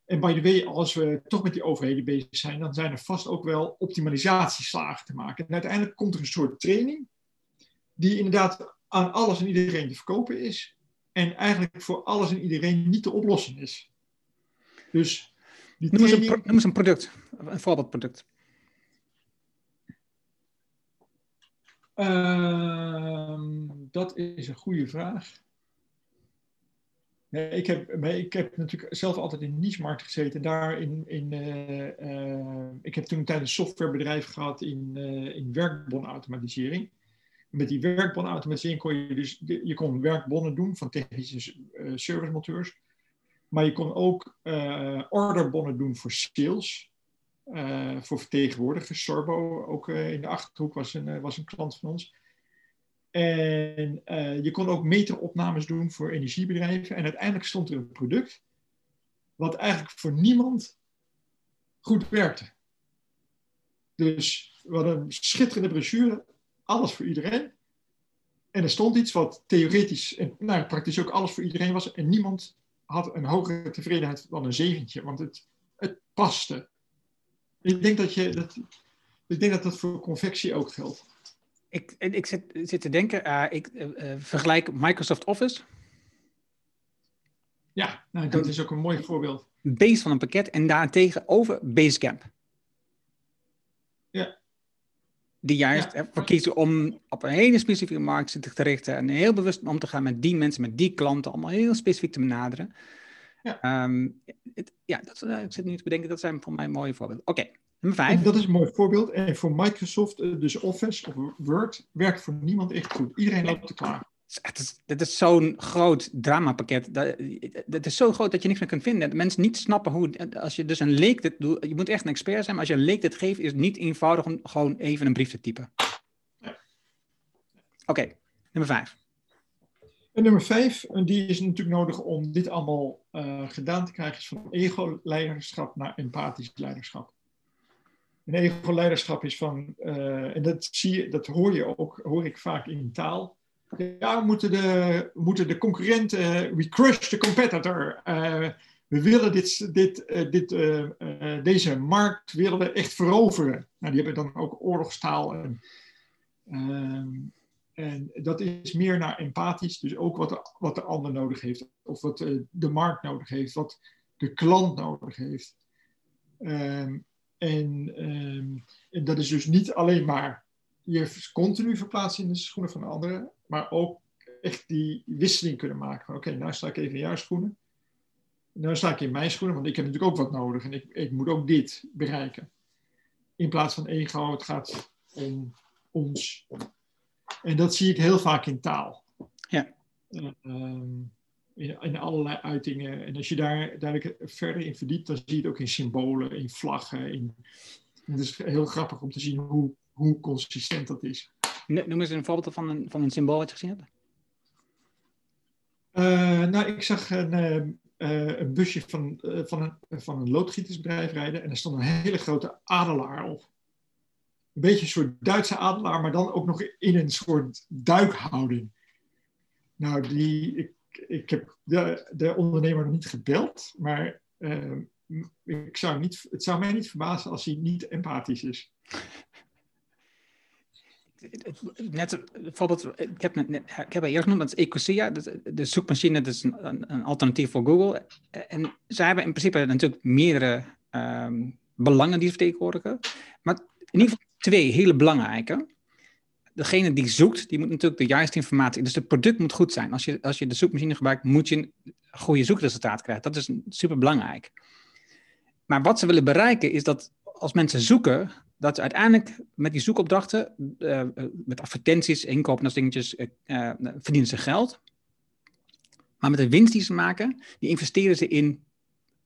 En by the way, als we toch met die overheden bezig zijn, dan zijn er vast ook wel optimalisatieslagen te maken. En uiteindelijk komt er een soort training die inderdaad aan alles en iedereen te verkopen is en eigenlijk voor alles en iedereen niet de oplossing is. Dus die noem, training... eens een, noem eens een product, een voorbeeldproduct. Uh, dat is een goede vraag. Nee, ik, heb, ik heb natuurlijk zelf altijd in niche-markt gezeten. Daar in, in, uh, uh, ik heb toen een tijd een softwarebedrijf gehad in, uh, in werkbonautomatisering met die werkbonautomatisering kon je dus, je kon werkbonnen doen van technische servicemoteurs. Maar je kon ook orderbonnen doen voor sales, voor vertegenwoordigers. Sorbo, ook in de Achterhoek, was een, was een klant van ons. En je kon ook meteropnames doen voor energiebedrijven. En uiteindelijk stond er een product wat eigenlijk voor niemand goed werkte. Dus hadden een schitterende brochure alles voor iedereen. En er stond iets wat theoretisch en nou, praktisch ook alles voor iedereen was. En niemand had een hogere tevredenheid dan een zeventje, want het, het paste. Ik denk dat, je, dat, ik denk dat dat voor convectie ook geldt. Ik, ik zit, zit te denken, uh, ik uh, vergelijk Microsoft Office. Ja, nou, dat is ook een mooi voorbeeld. Base van een pakket en daartegenover Basecamp. Ja die juist ja. ervoor kiezen om op een hele specifieke markt zich te richten en heel bewust om te gaan met die mensen, met die klanten, allemaal heel specifiek te benaderen. Ja, um, het, ja dat, ik zit nu te bedenken, dat zijn voor mij mooie voorbeelden. Oké, okay, nummer vijf. En dat is een mooi voorbeeld. En voor Microsoft, dus Office of Word, werkt voor niemand echt goed. Iedereen loopt er klaar. Dit is, is zo'n groot dramapakket. Dat, dat is zo groot dat je niks meer kunt vinden. Mensen niet snappen hoe. Als je dus een leek dit doet, je moet echt een expert zijn. Maar als je een leek dit geeft, is het niet eenvoudig om gewoon even een brief te typen. Oké, okay, nummer vijf. En nummer vijf, en die is natuurlijk nodig om dit allemaal uh, gedaan te krijgen, is van ego-leiderschap naar empathisch leiderschap. En ego-leiderschap is van, uh, en dat zie je, dat hoor je ook, hoor ik vaak in taal ja, we moeten de, moeten de concurrenten, we crush the competitor. Uh, we willen dit, dit, dit, deze markt willen we echt veroveren. Nou, die hebben dan ook oorlogstaal. En, ehm, en dat is meer naar empathisch, dus ook wat de, wat de ander nodig heeft. Of wat de markt nodig heeft, wat de klant nodig heeft. Um, en, ehm, en dat is dus niet alleen maar je continu verplaatsen in de schoenen van anderen, maar ook echt die wisseling kunnen maken. Oké, nou sta ik even in jouw schoenen. Nu sta ik in mijn schoenen, want ik heb natuurlijk ook wat nodig en ik, ik moet ook dit bereiken. In plaats van ego, het gaat om ons. En dat zie ik heel vaak in taal. Ja. Uh, in, in, allerlei uitingen. En als je daar, daar verder in verdiept, dan zie je het ook in symbolen, in vlaggen. In, het is heel grappig om te zien hoe, hoe consistent dat is. Noem eens een voorbeeld van een, van een symbool wat je gezien hebt. Uh, nou, ik zag een, uh, een busje van, uh, van, een, van een loodgietersbedrijf rijden en er stond een hele grote adelaar op. Een beetje een soort Duitse adelaar, maar dan ook nog in een soort duikhouding. Nou, die, ik, ik heb de, de ondernemer nog niet gebeld, maar ik zou niet, het zou mij niet verbazen als hij niet empathisch is net bijvoorbeeld, ik heb, net, ik heb eerst genoemd, dat is Ecosia, de zoekmachine, dat is een, een, alternatief voor Google. En zij hebben in principe natuurlijk meerdere um, belangen die ze vertegenwoordigen, maar in ieder geval twee hele belangrijke. Degene die zoekt, die moet natuurlijk de juiste informatie, dus het product moet goed zijn. Als je, als je de zoekmachine gebruikt, moet je een goede zoekresultaat krijgen. Dat is super belangrijk. Maar wat ze willen bereiken is dat als mensen zoeken, dat uiteindelijk met die zoekopdrachten, uh, met advertenties, inkopen en dingetjes, uh, verdienen ze geld. Maar met de winst die ze maken, die investeren ze in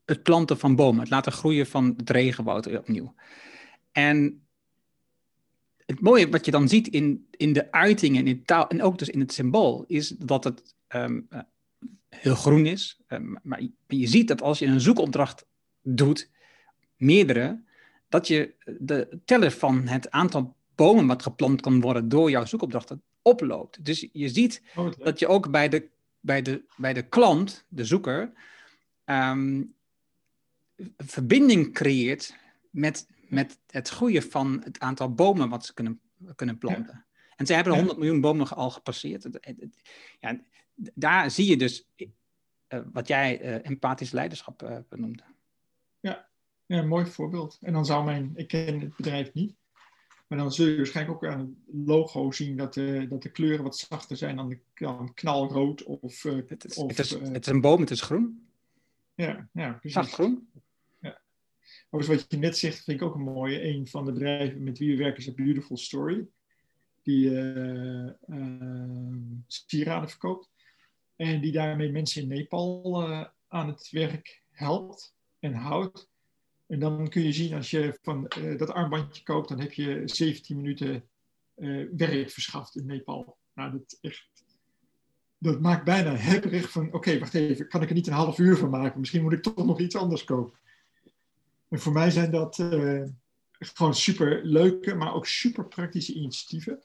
het planten van bomen, het laten groeien van het regenwoud opnieuw. En het mooie wat je dan ziet in, in de uitingen, in taal en ook dus in het symbool, is dat het um, heel groen is. Um, maar je ziet dat als je een zoekopdracht doet, meerdere, dat je de teller van het aantal bomen wat geplant kan worden door jouw zoekopdrachten oploopt. Dus je ziet oh, dat je ook bij de, bij de, bij de klant, de zoeker, um, verbinding creëert met, met het groeien van het aantal bomen wat ze kunnen, kunnen planten. En ze hebben 100 miljoen bomen al gepasseerd. Ja, daar zie je dus uh, wat jij uh, empathisch leiderschap uh, benoemde. Ja, ja, een mooi voorbeeld. En dan zou mijn, ik ken het bedrijf niet, maar dan zul je waarschijnlijk ook aan het logo zien dat de, dat de kleuren wat zachter zijn dan, de, dan knalrood of... Het, is, of het, is, het is een boom, het is groen. Ja, ja precies. Zacht groen. Overigens wat je net zegt, vind ik ook een mooie. Een van de bedrijven met wie we werken is A Beautiful Story. Die uh, sieraden verkoopt. En die daarmee mensen in Nepal aan het werk helpt en houdt. En dan kun je zien als je van dat armbandje koopt, dan heb je 17 minuten werk verschaft in Nepal. Nou, dat, echt, dat maakt bijna hebberig van, oké, wacht even, kan ik er niet een half uur van maken? Misschien moet ik toch nog iets anders kopen. En voor mij zijn dat uh, gewoon super leuke, maar ook super praktische initiatieven.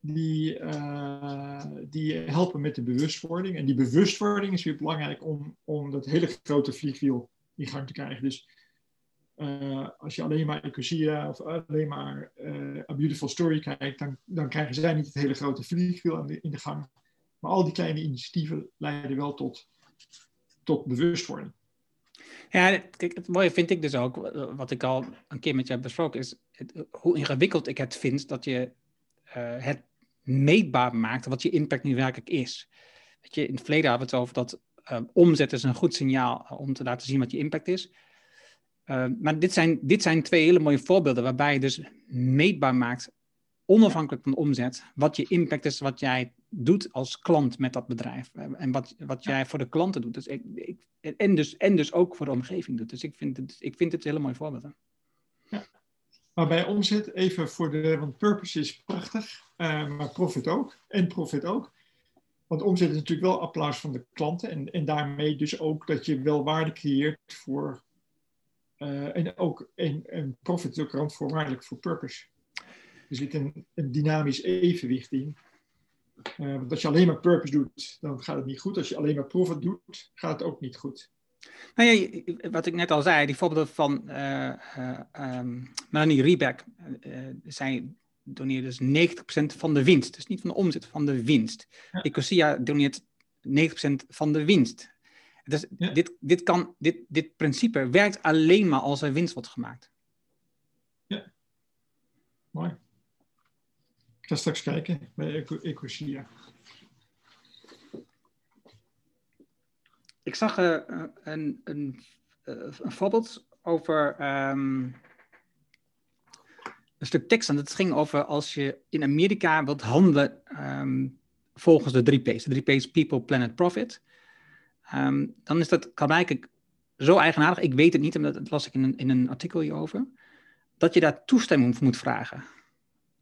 Die, die helpen met de bewustwording. En die bewustwording is weer belangrijk om, om dat hele grote vliegwiel in gang te krijgen. Dus uh, als je alleen maar Ecosia of alleen maar A Beautiful Story kijkt, dan, dan krijgen zij niet het hele grote vliegwiel in de gang. Maar al die kleine initiatieven leiden wel tot, tot bewustwording. Ja, het mooie vind ik dus ook, wat ik al een keer met je heb besproken, is het, hoe ingewikkeld ik het vind dat je uh, het meetbaar maakt wat je impact nu werkelijk is. Weet je, in het verleden hadden we het over dat omzet is een goed signaal om te laten zien wat je impact is. Maar dit zijn, dit zijn twee hele mooie voorbeelden waarbij je dus meetbaar maakt, onafhankelijk van omzet, wat je impact is, wat jij doet als klant met dat bedrijf. En wat, wat jij voor de klanten doet. Dus ik, ik, en, dus, en dus ook voor de omgeving doet. Dus ik vind het, ik vind het hele mooie voorbeelden. Ja. Maar bij omzet, even voor de, want purpose is prachtig, uh, maar profit ook. En profit ook. Want omzet is natuurlijk wel applaus van de klanten. En, en daarmee dus ook dat je wel waarde creëert voor uh, en ook en, en profit is ook randvoorwaardelijk voor purpose. Er zit een, een dynamisch evenwicht in. Uh, want als je alleen maar purpose doet, dan gaat het niet goed. Als je alleen maar profit doet, gaat het ook niet goed. Nou ja, wat ik net al zei, die voorbeelden van uh, um, Melanie Reback. zij doneert dus 90% van de winst. Dus niet van de omzet, van de winst. Ja. Ecosia doneert 90% van de winst. Dus dit, dit, kan, dit, dit principe werkt alleen maar als er winst wordt gemaakt. Mooi. Ga straks kijken bij Ecosia. Ik zag uh, een, een, een, voorbeeld over um, een stuk tekst. En dat ging over als je in Amerika wilt handelen um, volgens de drie P's. De drie P's People, Planet, Profit. Um, dan is dat, kan eigenlijk zo eigenaardig. Ik weet het niet, omdat dat las ik in een, in een artikel hierover. Dat je daar toestemming voor moet vragen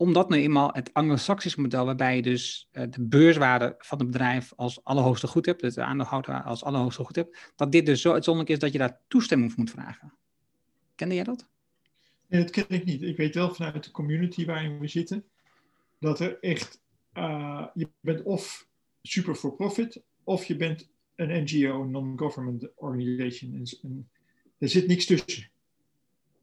omdat nu eenmaal het anglo-saxisch model, waarbij je dus uh, de beurswaarde van het bedrijf als allerhoogste goed hebt, dus de aandeelhouder als allerhoogste goed hebt, dat dit dus zo uitzonderlijk is dat je daar toestemming voor moet vragen. Kende jij dat? Dat ken ik niet. Ik weet wel vanuit de community waarin we zitten, dat er echt, uh, je bent of super for profit, of je bent een NGO, non-government organization. En, er zit niks tussen.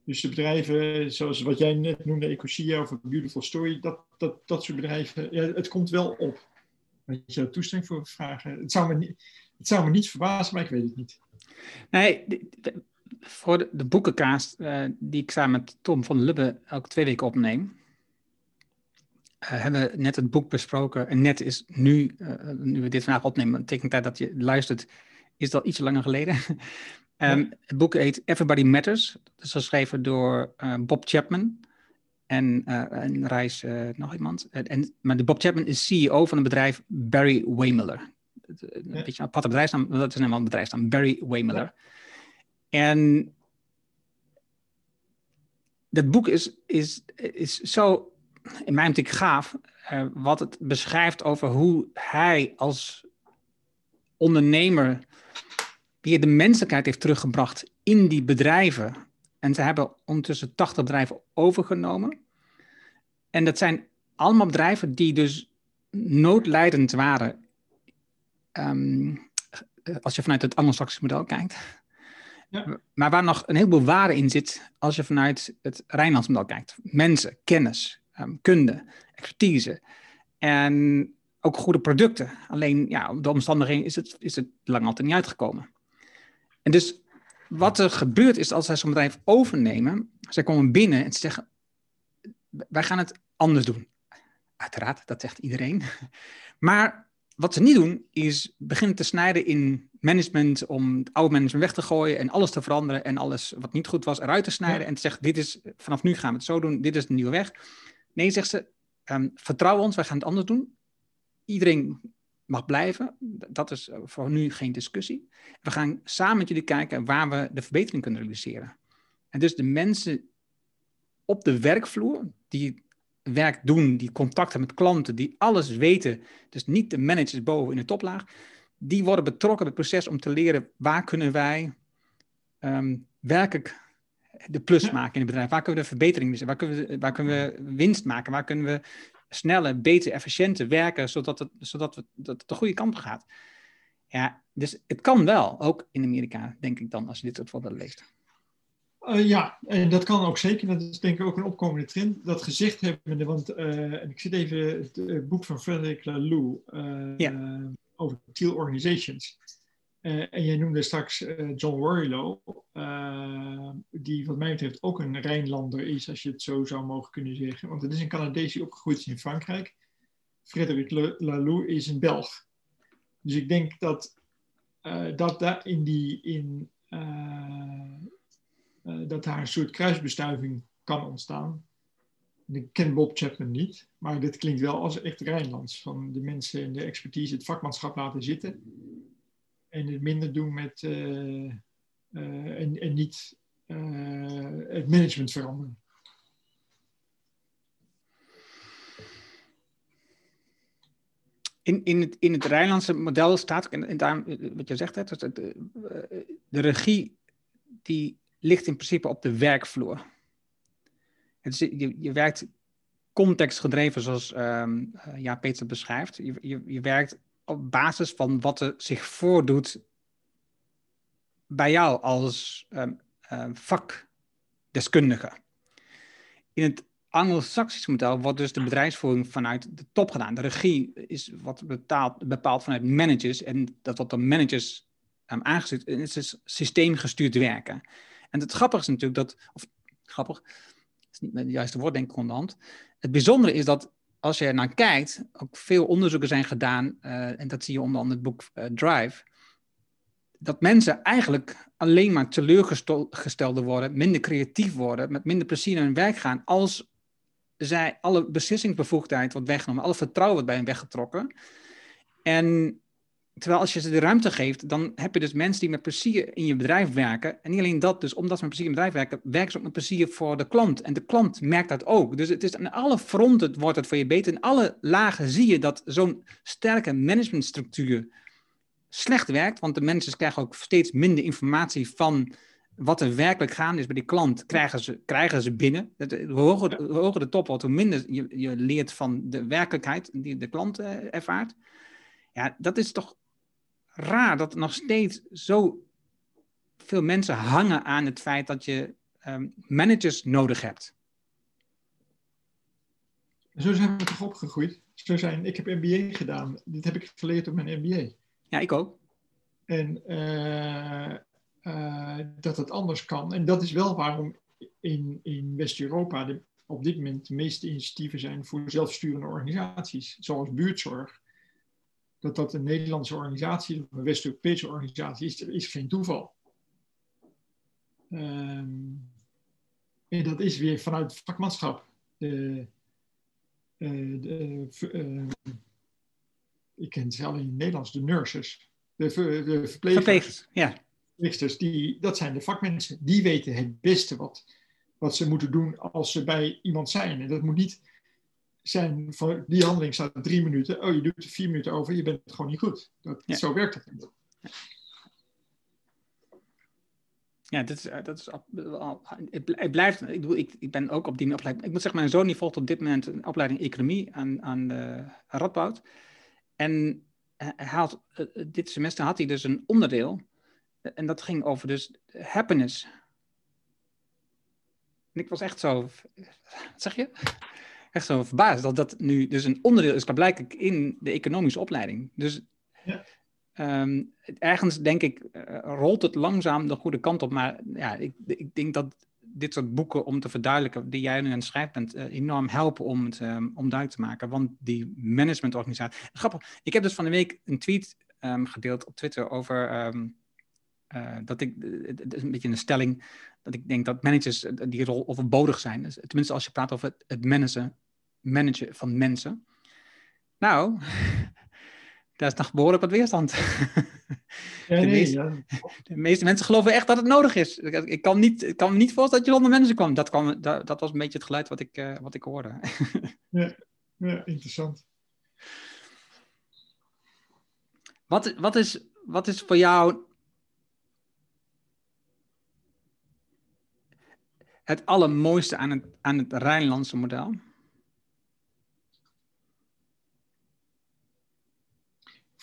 Dus de bedrijven, zoals wat jij net noemde, Ecosia of Beautiful Story, dat, dat, dat soort bedrijven, ja, het komt wel op. Weet je, toestemming voor vragen. Het zou, me niet, het zou me niet verbazen, maar ik weet het niet. Nee, voor de, boekenkaast uh, die ik samen met Tom van Lubbe elke twee weken opneem, uh, hebben we net het boek besproken. En net is nu, uh, nu we dit vandaag opnemen, betekent dat dat je luistert, is dat iets langer geleden. Um, het boek heet Everybody Matters. Dat is geschreven door uh, Bob Chapman. En, uh, en Reis uh, nog iemand. En, maar de Bob Chapman is CEO van een bedrijf Barry Waymiller. Een ja. beetje een aparte bedrijfsnaam, dat is helemaal een bedrijfsnaam. Barry Waymiller. Ja. En dat boek is, is, is zo, in mijn optiek gaaf, wat het beschrijft over hoe hij als ondernemer die de menselijkheid heeft teruggebracht in die bedrijven. En ze hebben ondertussen 80 bedrijven overgenomen. En dat zijn allemaal bedrijven die dus noodlijdend waren. Um, als je vanuit het anglo-saxische model kijkt. Ja. Maar waar nog een heleboel waarde in zit als je vanuit het Rijnlands model kijkt. Mensen, kennis, um, kunde, expertise. En ook goede producten. Alleen ja, op de omstandigheden is het, is het lang altijd niet uitgekomen. En dus wat er gebeurt is als zij zo'n bedrijf overnemen, zij komen binnen en ze zeggen, wij gaan het anders doen. Uiteraard, dat zegt iedereen. Maar wat ze niet doen, is beginnen te snijden in management om het oude management weg te gooien en alles te veranderen en alles wat niet goed was eruit te snijden en te zeggen, dit is, vanaf nu gaan we het zo doen, dit is de nieuwe weg. Nee, zegt ze, um, vertrouw ons, wij gaan het anders doen. Iedereen mag blijven. Dat is eh, voor nu geen discussie. We gaan samen met jullie kijken waar we de verbetering kunnen realiseren. En dus de mensen op de werkvloer die werk doen, die contacten met klanten, die alles weten, dus niet de managers boven in de toplaag, die worden betrokken bij het proces om te leren waar kunnen wij um, werkelijk de plus maken in het bedrijf, waar kunnen we de verbetering waar kunnen we, waar kunnen we winst maken, waar kunnen we sneller, beter, efficiënter werken, zodat het, zodat we, dat het de goede kant op gaat. Ja, dus het kan wel, ook in Amerika, denk ik dan, als je dit soort voorbeelden leest. Uh, ja, en dat kan ook zeker. Dat is denk ik ook een opkomende trend. Dat gezegd hebben, want uh, en ik zit even het boek van Frederick Laloux over Teal Organizations. Uh, en jij noemde straks uh, John Warrilow, uh, die wat mij betreft ook een Rijnlander is, als je het zo zou mogen kunnen zeggen. Want het is een Canadees die opgegroeid is in Frankrijk. Frederik Laloux is een Belg. Dus ik denk dat, dat daar in die, in, dat daar een soort kruisbestuiving kan ontstaan. Ik ken Bob Chapman niet, maar dit klinkt wel als echt Rijnlands. Van de mensen en de expertise, het vakmanschap laten zitten en het minder doen met uh, uh, en, niet uh, het management veranderen. In, in, het, in het Rijnlandse model staat, en, en daar, wat je zegt, hè, dus de, regie die ligt in principe op de werkvloer. Je, je werkt contextgedreven, zoals um, ja, Peter beschrijft. Je, je, je werkt op basis van wat er zich voordoet bij jou als um, um, vakdeskundige. In het Anglo-Saxisch model wordt dus de bedrijfsvoering vanuit de top gedaan. De regie is wat betaald, bepaald vanuit managers en dat wordt door managers um, aangestuurd. het is systeemgestuurd werken. En het grappige is natuurlijk dat, of grappig, is niet het juiste woord, denk ik, onderhand. Het bijzondere is dat als je er naar kijkt, ook veel onderzoeken zijn gedaan, uh, en dat zie je onder andere het boek uh, Drive, dat mensen eigenlijk alleen maar teleurgesteld worden, minder creatief worden, met minder plezier naar hun werk gaan, als zij alle beslissingsbevoegdheid wordt weggenomen, alle vertrouwen wordt bij hen weggetrokken. En terwijl als je ze de ruimte geeft, dan heb je dus mensen die met plezier in je bedrijf werken. En niet alleen dat, dus omdat ze met plezier in het bedrijf werken, werken ze ook met plezier voor de klant. En de klant merkt dat ook. Dus het is aan alle fronten wordt het voor je beter. In alle lagen zie je dat zo'n sterke managementstructuur slecht werkt, want de mensen krijgen ook steeds minder informatie van wat er werkelijk gaande is bij die klant, krijgen ze, krijgen ze binnen. Hoe hoger, hoe hoger de top wordt, hoe minder je, je leert van de werkelijkheid die de klant uh, ervaart. Ja, dat is toch raar dat nog steeds zo veel mensen hangen aan het feit dat je um, managers nodig hebt. Zo zijn we toch opgegroeid. Zo zijn, ik heb MBA gedaan. Dit heb ik geleerd op mijn MBA. Ja, ik ook. En uh, uh, dat het anders kan. En dat is wel waarom in, in West-Europa op dit moment de meeste initiatieven zijn voor zelfsturende organisaties, zoals buurtzorg. Dat dat een Nederlandse organisatie of een West-Europese organisatie is, is geen toeval. Um, en dat is weer vanuit vakmanschap. De, uh, de, uh, ik ken zelf in het Nederlands de nurses. De, de verplegers. verplegers ja. Verplegers, die, dat zijn de vakmensen. Die weten het beste wat, wat ze moeten doen als ze bij iemand zijn. En dat moet niet zijn van die handeling staat drie minuten. Oh, je doet er vier minuten over, je bent gewoon niet goed. Dat, ja. Zo werkt het niet. Ja, dat is, dat is, het blijft, ik, bedoel, ik, ik ben ook op die opleiding. Ik moet zeggen, mijn zoon die volgt op dit moment een opleiding economie aan, aan de Radboud. En hij had, eh, dit semester had hij dus een onderdeel. En dat ging over dus happiness. En ik was echt zo, wat zeg je? Echt zo verbaasd dat dat nu dus een onderdeel is, blijkbaar in de economische opleiding. Dus ja. um, ergens denk ik, uh, rolt het langzaam de goede kant op. Maar ja, ik, ik denk dat dit soort boeken om te verduidelijken, die jij nu aan het schrijven bent, uh, enorm helpen om het um, om duidelijk te maken. Want die managementorganisatie. Grappig, ik heb dus van de week een tweet um, gedeeld op Twitter over. Uh, dat ik, het is een beetje een stelling, dat ik denk dat managers die rol overbodig zijn. Dus, tenminste, als je praat over het, het managen, managen van mensen. Nou, daar is nog behoorlijk wat weerstand. Ja, de, nee, meeste, ja. de, meeste, mensen geloven echt dat het nodig is. Ik kan, niet, ik kan me niet voorstellen dat je zonder mensen kwam. Dat, kwam, dat, dat was een beetje het geluid wat ik, uh, wat ik hoorde. ja, ja, interessant. Wat, wat, is, wat is voor jou het allermooiste aan het, aan het Rijnlandse model?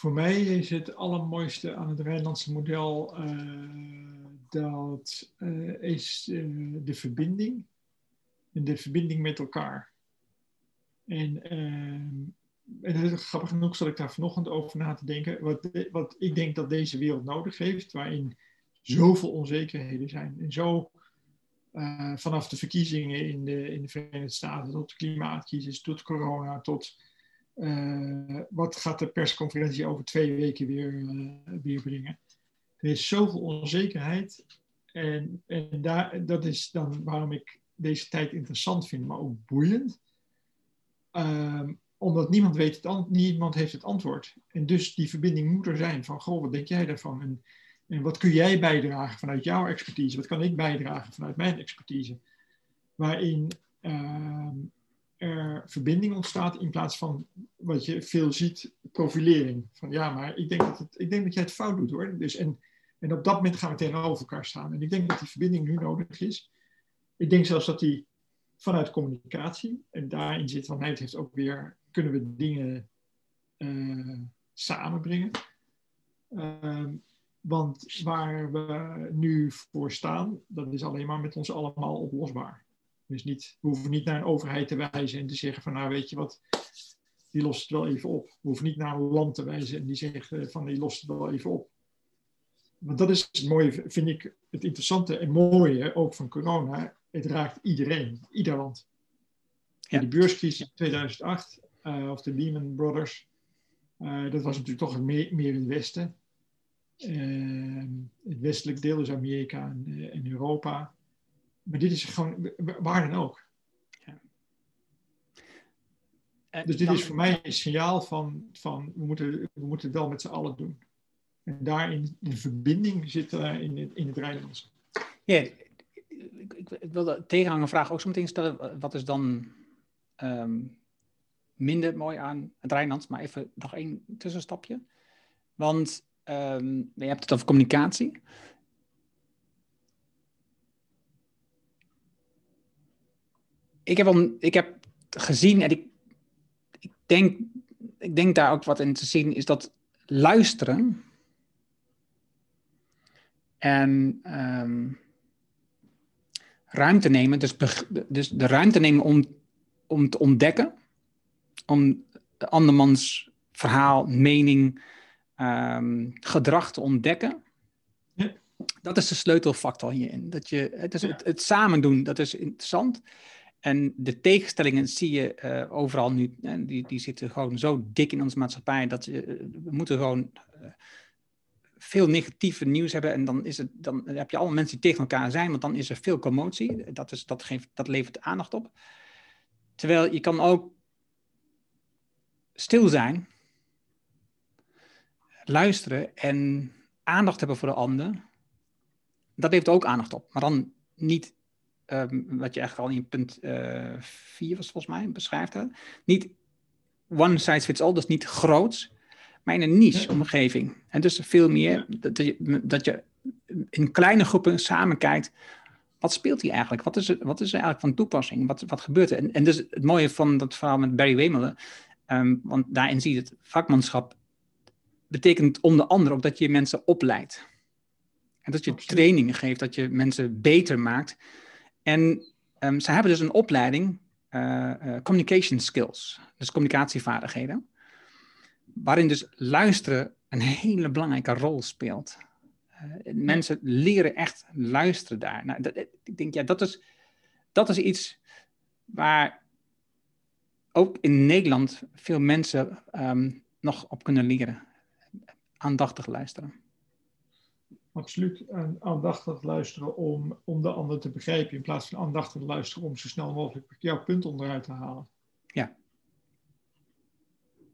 Voor mij is het allermooiste aan het Rijnlandse model uh, dat uh, is uh, de verbinding en de verbinding met elkaar. En, en grappig genoeg zat ik daar vanochtend over na te denken. Wat, wat ik denk dat deze wereld nodig heeft, waarin zoveel onzekerheden zijn. En zo vanaf de verkiezingen in de, in de Verenigde Staten tot de klimaatcrisis, tot corona, tot uh, wat gaat de persconferentie over twee weken weer, uh, weer brengen? Er is zoveel onzekerheid. En, en daar, dat is dan waarom ik deze tijd interessant vind, maar ook boeiend. Um, omdat niemand weet het niemand heeft het antwoord. En dus die verbinding moet er zijn van, goh, wat denk jij daarvan? En, en wat kun jij bijdragen vanuit jouw expertise? Wat kan ik bijdragen vanuit mijn expertise? Waarin er verbinding ontstaat in plaats van wat je veel ziet, profilering. Van ja, maar ik denk dat, ik denk dat jij het fout doet hoor. Dus, en, en op dat moment gaan we tegenover elkaar staan. En ik denk dat die verbinding nu nodig is. Ik denk zelfs dat die vanuit communicatie, en daarin zit van het heeft ook weer, kunnen we dingen uh, samenbrengen. Uh, want waar we nu voor staan, dat is alleen maar met ons allemaal oplosbaar. Dus niet, we hoeven niet naar een overheid te wijzen en te zeggen van nou weet je wat, die lost het wel even op. We hoeven niet naar een land te wijzen en die zegt eh, van die lost het wel even op. Want dat is het mooie, vind ik, het interessante en mooie ook van corona. het raakt iedereen, ieder land. Ja. De beurscrisis in 2008, uh, of de Lehman Brothers, uh, dat was natuurlijk toch meer, meer in het Westen. Uh, het westelijk deel is Amerika en, en, Europa. Maar dit is gewoon waar dan ook. Ja. Dus dit dan... is voor mij een signaal van, van we, moeten, we moeten het wel met z'n allen doen. En daarin de verbinding zit uh, in, het, in het Rijnlands. Ja, ik, ik, ik wil de tegenhanger vraag ook zo meteen stellen. Wat is dan um, minder mooi aan het Rijnlands? Maar even nog één tussenstapje. Want um, je hebt het over communicatie. Ik heb, al, ik heb gezien en ik, ik, denk, ik denk daar ook wat in te zien, is dat luisteren en um, ruimte nemen, dus, dus de ruimte nemen om, om te ontdekken, om de andermans verhaal, mening, um, gedrag te ontdekken. Ja. Dat is de sleutelfactor hierin. Dat je, het, is het, het, samen doen, dat is interessant. En de tegenstellingen zie je uh, overal nu. En die, die zitten gewoon zo dik in onze maatschappij dat je, we moeten gewoon uh, veel negatieve nieuws hebben. En dan, is het, dan heb je allemaal mensen die tegen elkaar zijn, want dan is er veel commotie. Dat, is, dat, geeft, dat levert aandacht op. Terwijl je kan ook stil zijn, luisteren en aandacht hebben voor de ander. Dat levert ook aandacht op. Maar dan niet, um, wat je eigenlijk al in punt 4 uh, was volgens mij, beschrijft. Hè? Niet one size fits all, dus niet groots maar in een niche-omgeving. En dus veel meer dat je, dat je in kleine groepen samen kijkt. Wat speelt hier eigenlijk? Wat is, er, wat is er eigenlijk van toepassing? Wat, wat gebeurt er? En, en dus het mooie van dat verhaal met Barry Wemelen, um, want daarin zie je het vakmanschap betekent onder andere ook dat je mensen opleidt. En dat je trainingen geeft, dat je mensen beter maakt. En um, ze hebben dus een opleiding, uh, uh, communication skills, dus communicatievaardigheden waarin dus luisteren een hele belangrijke rol speelt. Uh, mensen leren echt luisteren daar. Nou, dat, ik denk, ja, dat is, dat is iets waar ook in Nederland veel mensen um, nog op kunnen leren. Aandachtig luisteren. Absoluut. En aandachtig luisteren om, om de ander te begrijpen, in plaats van aandachtig luisteren om zo snel mogelijk jouw punt onderuit te halen. Ja,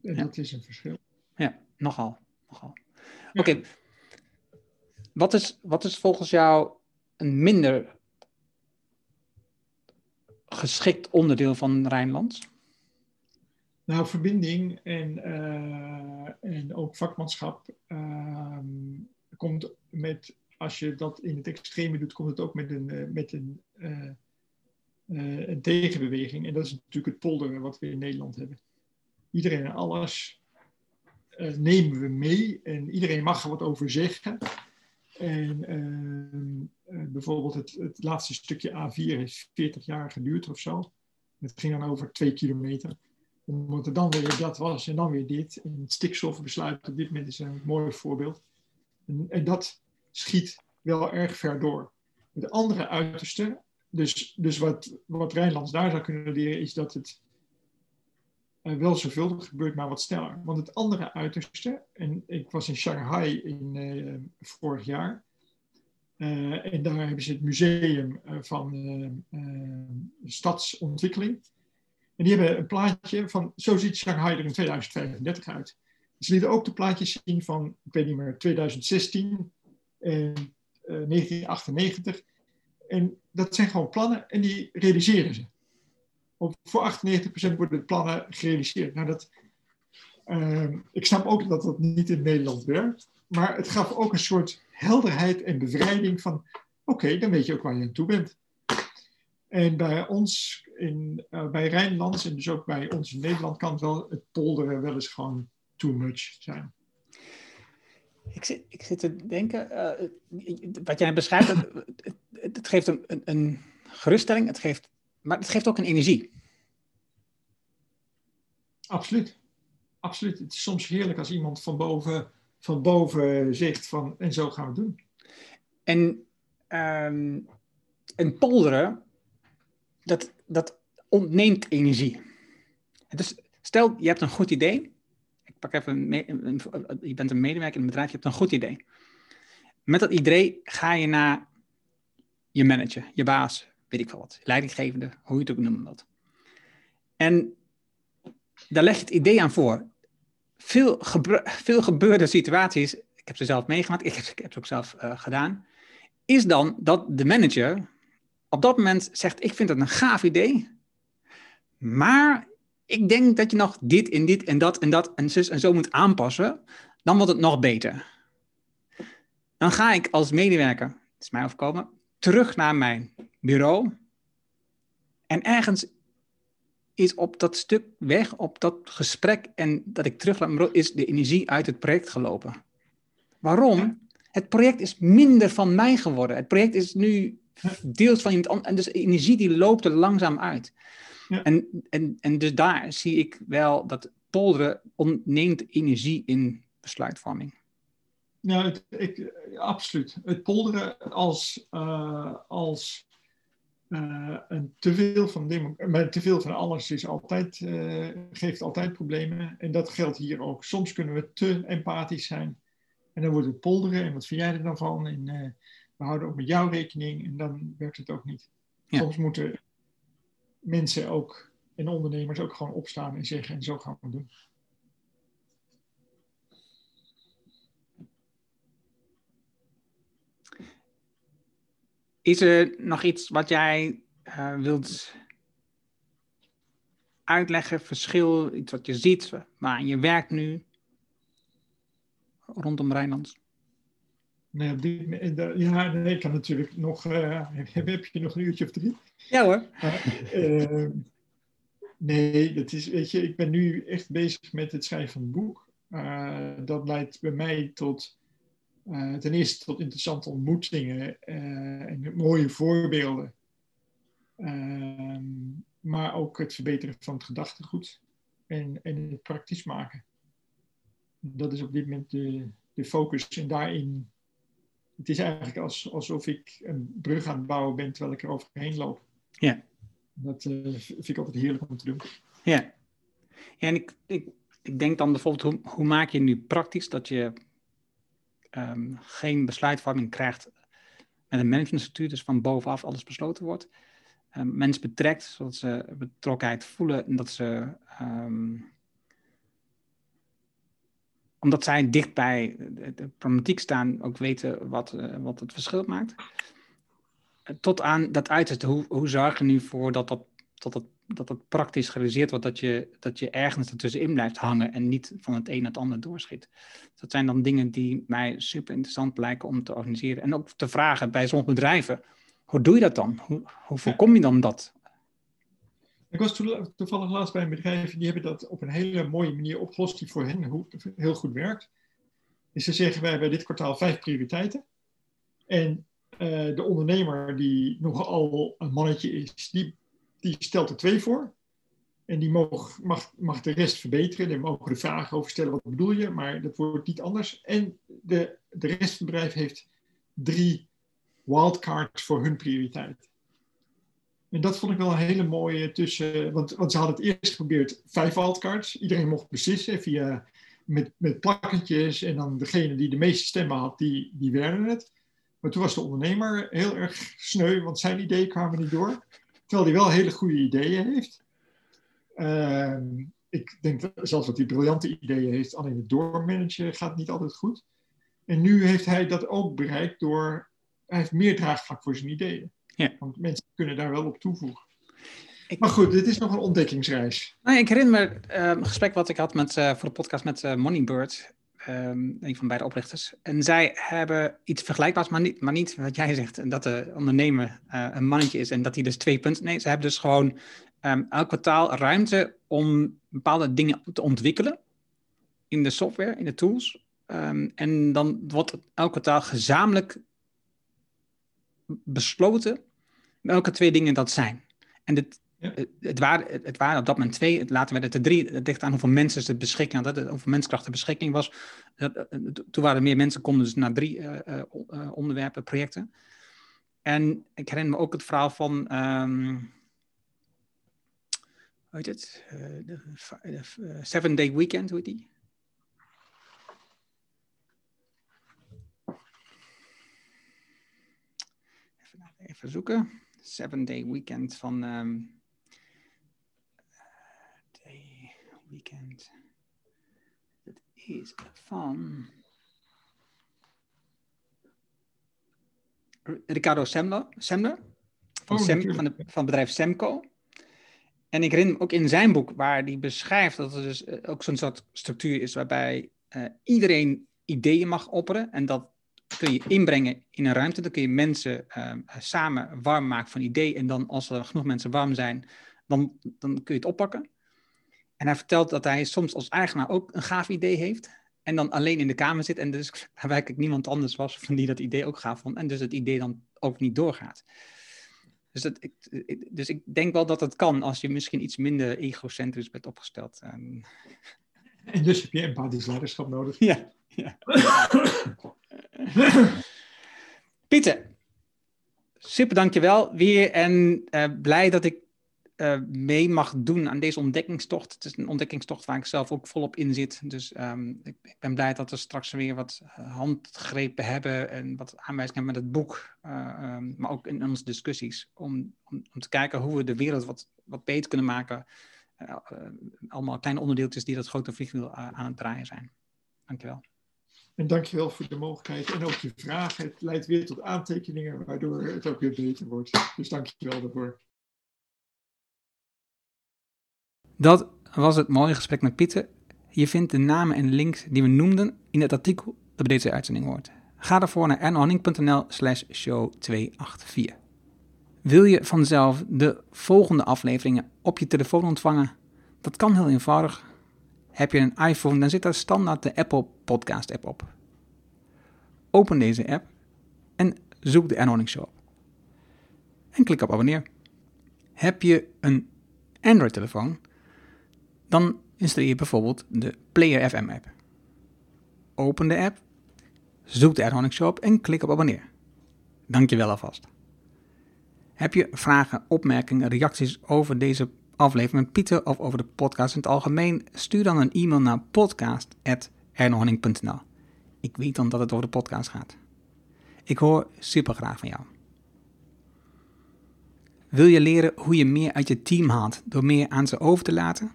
en ja. dat is een verschil. Ja, nogal. nogal. Oké, okay. wat, is, wat is volgens jou een minder geschikt onderdeel van Rijnlands? Nou, verbinding en, uh, en ook vakmanschap uh, komt met, als je dat in het extreme doet, komt het ook met een, uh, met een, uh, een tegenbeweging. En dat is natuurlijk het polderen wat we in Nederland hebben iedereen en alles nemen we mee en iedereen mag er wat over zeggen. En uh, bijvoorbeeld het, het, laatste stukje A4 heeft 40 jaar geduurd of zo. Het ging dan over twee kilometer. Omdat dan weer dat was en dan weer dit. En het stikstofbesluit op dit moment is een mooi voorbeeld. En, dat schiet wel erg ver door. Het andere uiterste, dus, dus wat, wat Rijnlands daar zou kunnen leren, is dat het uh, wel zoveel gebeurt, maar wat sneller. Want het andere uiterste, en ik was in Shanghai in, uh, vorig jaar, uh, en daar hebben ze het museum van stadsontwikkeling. En die hebben een plaatje van, zo ziet Shanghai er in 2035 uit. Ze lieten ook de plaatjes zien van, ik weet niet meer, 2016 en 1998. En dat zijn gewoon plannen en die realiseren ze op, voor 98% worden de plannen gerealiseerd. Nou, dat, uh, ik snap ook dat dat niet in Nederland werkt. Maar het gaf ook een soort helderheid en bevrijding van... Oké, dan weet je ook waar je aan toe bent. En bij ons, in, uh, bij Rijnlands en dus ook bij ons in Nederland... kan het wel het polderen wel eens gewoon too much zijn. Ik zit, ik zit te denken, uh, wat jij beschrijft, het, het, geeft een, een, een geruststelling, het geeft maar het geeft ook een energie. Absoluut. Absoluut. Het is soms heerlijk als iemand van boven, van boven zegt van en zo gaan we het doen. En, um, en polderen dat, dat ontneemt energie. Dus stel, je hebt een goed idee. Pak even een, je bent een medewerker in een bedrijf, je hebt een goed idee. Met dat idee ga je naar je manager, je baas, weet ik veel wat, leidinggevende, hoe je het ook noemt dat. En daar leg je het idee aan voor. Veel, gebeurde situaties, ik heb ze zelf meegemaakt, ik heb, ik heb ze ook zelf uh, gedaan, is dan dat de manager op dat moment zegt, ik vind het een gaaf idee, maar ik denk dat je nog dit en dit en dat en dat en zus en zo moet aanpassen, dan wordt het nog beter. Dan ga ik als medewerker, het is mij overkomen, terug naar mijn bureau. En ergens is op dat stuk weg, op dat gesprek en dat ik terug bureau, is de energie uit het project gelopen. Waarom? Het project is minder van mij geworden. Het project is nu deels van iemand anders. En dus energie die loopt er langzaam uit. Ja. En, en, en dus daar zie ik wel dat polderen ontneemt energie in besluitvorming. Nou, het, ik, absoluut. Het polderen als, uh, als uh, een teveel van, maar teveel van alles is altijd, uh, geeft altijd problemen. En dat geldt hier ook. Soms kunnen we te empathisch zijn. En dan wordt het polderen. En wat vind jij er dan van? En we houden ook met jou rekening. En dan werkt het ook niet. Ja. Soms moeten mensen ook en ondernemers ook gewoon opstaan en zeggen: en zo gaan we doen. Is er nog iets wat jij uh, wilt uitleggen, verschil, iets wat je ziet, waar je werkt nu rondom Rijnlands? Nee, op die, ja, nee, ik kan natuurlijk nog. Uh, heb je nog een uurtje of drie? Ja hoor. Uh, nee, dat is, weet je, ik ben nu echt bezig met het schrijven van een boek. Uh, dat leidt bij mij tot ten eerste tot interessante ontmoetingen en mooie voorbeelden. Maar ook het verbeteren van het gedachtegoed en, en het praktisch maken. Dat is op dit moment de, de focus. En daarin, het is eigenlijk als, alsof ik een brug aan het bouwen ben terwijl ik er overheen loop. Ja. Dat eh, vind ik altijd heerlijk om te doen. Ja. En ik, ik, ik denk dan bijvoorbeeld, hoe, hoe maak je nu praktisch dat je um, geen besluitvorming krijgt met een managementstructuur, dus van bovenaf alles besloten wordt. Um, mensen betrekt, zodat ze betrokkenheid voelen en dat ze, um, omdat zij dicht bij de, problematiek staan, ook weten wat, uh, wat het verschil maakt. Tot aan dat uiterste, hoe, hoe zorg je nu voor dat dat, dat, dat dat praktisch gerealiseerd wordt, dat je, dat je ergens ertussenin blijft hangen en niet van het een naar het ander doorschiet. Dat zijn dan dingen die mij super interessant lijken om te organiseren. En ook te vragen bij sommige bedrijven, hoe doe je dat dan? Hoe, hoe voorkom je dan dat? Ik was toevallig laatst bij een bedrijf, die hebben dat op een hele mooie manier opgelost, die voor hen heel goed werkt. Dus ze zeggen, wij hebben dit kwartaal vijf prioriteiten. En uh, de ondernemer die nogal een mannetje is, die die stelt er twee voor. En die mag, mag, mag de rest verbeteren. Daar mogen de vragen over stellen, wat bedoel je? Maar dat wordt niet anders. En de, de rest van het bedrijf heeft drie wildcards voor hun prioriteit. En dat vond ik wel een hele mooie tussen... Want, want ze hadden het eerst geprobeerd vijf wildcards. Iedereen mocht beslissen via, met, met plakketjes. En dan degene die de meeste stemmen had, die, die werden het. Maar toen was de ondernemer heel erg sneu, want zijn ideeën kwamen niet door. Terwijl hij wel hele goede ideeën heeft. Uh, ik denk zelfs dat hij briljante ideeën heeft, alleen het doormanagen gaat niet altijd goed. En nu heeft hij dat ook bereikt door, hij heeft meer draagvlak voor zijn ideeën. Ja. Want mensen kunnen daar wel op toevoegen. Ik... Maar goed, dit is nog een ontdekkingsreis. Nou, ik herinner me uh, een gesprek wat ik had met, uh, voor de podcast met uh, Moneybird. Um, een van beide oprichters. En zij hebben iets vergelijkbaars, maar niet, maar niet wat jij zegt. Dat de ondernemer uh, een mannetje is en dat hij dus twee punten. Nee, ze hebben dus gewoon um, elk kwartaal ruimte om bepaalde dingen te ontwikkelen. In de software, in de tools. Um, en dan wordt elk kwartaal gezamenlijk besloten welke twee dingen dat zijn. En dit, ja. Het, waren, het waren op dat moment twee, later werden het er drie. Het ligt aan hoeveel mensen ze beschikking hadden, hoeveel menskracht er beschikking was. Toen waren er meer mensen, konden dus naar drie uh, uh, onderwerpen, projecten. En ik herinner me ook het verhaal van, um, heet het? Uh, de, de Seven Day Weekend, hoe heet die? Even, zoeken. Seven Day Weekend van. Um, day Weekend. Dat is van. Ricardo Semler, Semler van, Oh, Sem, natuurlijk. van, de, van het bedrijf Semco. En ik herinner me ook in zijn boek, waar hij beschrijft dat er dus eh, ook zo'n soort structuur is waarbij eh, iedereen ideeën mag opperen. En dat kun je inbrengen in een ruimte. Dan kun je mensen eh, samen warm maken van ideeën. En dan als er genoeg mensen warm zijn, dan, dan kun je het oppakken. En hij vertelt dat hij soms als eigenaar ook een gaaf idee heeft. En dan alleen in de kamer zit en dus werkelijk niemand anders was van die dat idee ook gaaf vond. En dus het idee dan ook niet doorgaat. Dus, dat, ik, dus ik denk wel dat het kan als je misschien iets minder egocentrisch bent opgesteld. Ehm, En dus heb je empathisch leiderschap nodig. ja, ja. Pieter, super dankjewel weer. En eh, blij dat ik eh, mee mag doen aan deze ontdekkingstocht. Het is een ontdekkingstocht waar ik zelf ook volop in zit. Dus ehm, ik, ik ben blij dat we straks weer wat eh, handgrepen hebben en wat aanwijzingen hebben met het boek. eh, ehm, maar ook in onze discussies. Om, om, om te kijken hoe we de wereld wat, wat beter kunnen maken. Eh, eh, allemaal kleine onderdeeltjes die dat grote vliegwiel aan het draaien zijn. Dankjewel. En dankjewel voor de mogelijkheid en ook je vragen. Het leidt weer tot aantekeningen, waardoor het ook weer beter wordt. Dus dankjewel daarvoor. Dat was het mooie gesprek met Pieter. Je vindt de namen en links die we noemden in het artikel dat bij deze uitzending hoort. Ga daarvoor naar ernhanning.nl slash show 284. Wil je vanzelf de volgende afleveringen op je telefoon ontvangen? Dat kan heel eenvoudig. Heb je een iPhone, dan zit daar standaard de Apple Podcast app op. Open deze app en zoek de Ernhorning Show op. En klik op abonneer. Heb je een Android-telefoon? Dan installeer je bijvoorbeeld de Player FM app. Open de app, zoek de Ernhorning Show op en klik op abonneer. Dankjewel alvast. Heb je vragen, opmerkingen, reacties over deze aflevering met Pieter of over de podcast in het algemeen? Stuur dan een e-mail naar podcast.ernhorning.nl Ik weet dan dat het over de podcast gaat. Ik hoor super graag van jou. Wil je leren hoe je meer uit je team haalt door meer aan ze over te laten?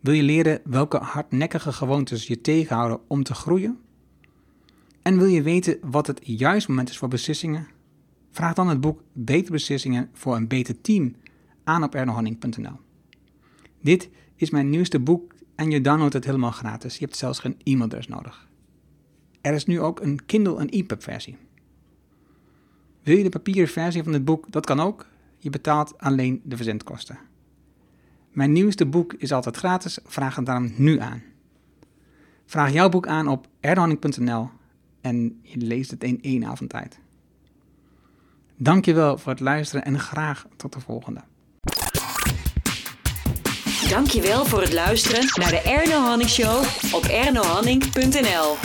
Wil je leren welke hardnekkige gewoontes je tegenhouden om te groeien? En wil je weten wat het juiste moment is voor beslissingen? Vraag dan het boek Betere Beslissingen voor een Beter Team aan op ernohanning.nl. Dit is mijn nieuwste boek en je downloadt het helemaal gratis. Je hebt zelfs geen e-mailadres nodig. Er is nu ook een Kindle en EPUB versie. Wil je de papieren versie van het boek? Dat kan ook. Je betaalt alleen de verzendkosten. Mijn nieuwste boek is altijd gratis, vraag het daarom nu aan. Vraag jouw boek aan op erdohanning.nl en je leest het in één avond tijd. Dankjewel voor het luisteren en graag tot de volgende. Dankjewel voor het luisteren naar de Erno Hanning Show op ernohanning.nl.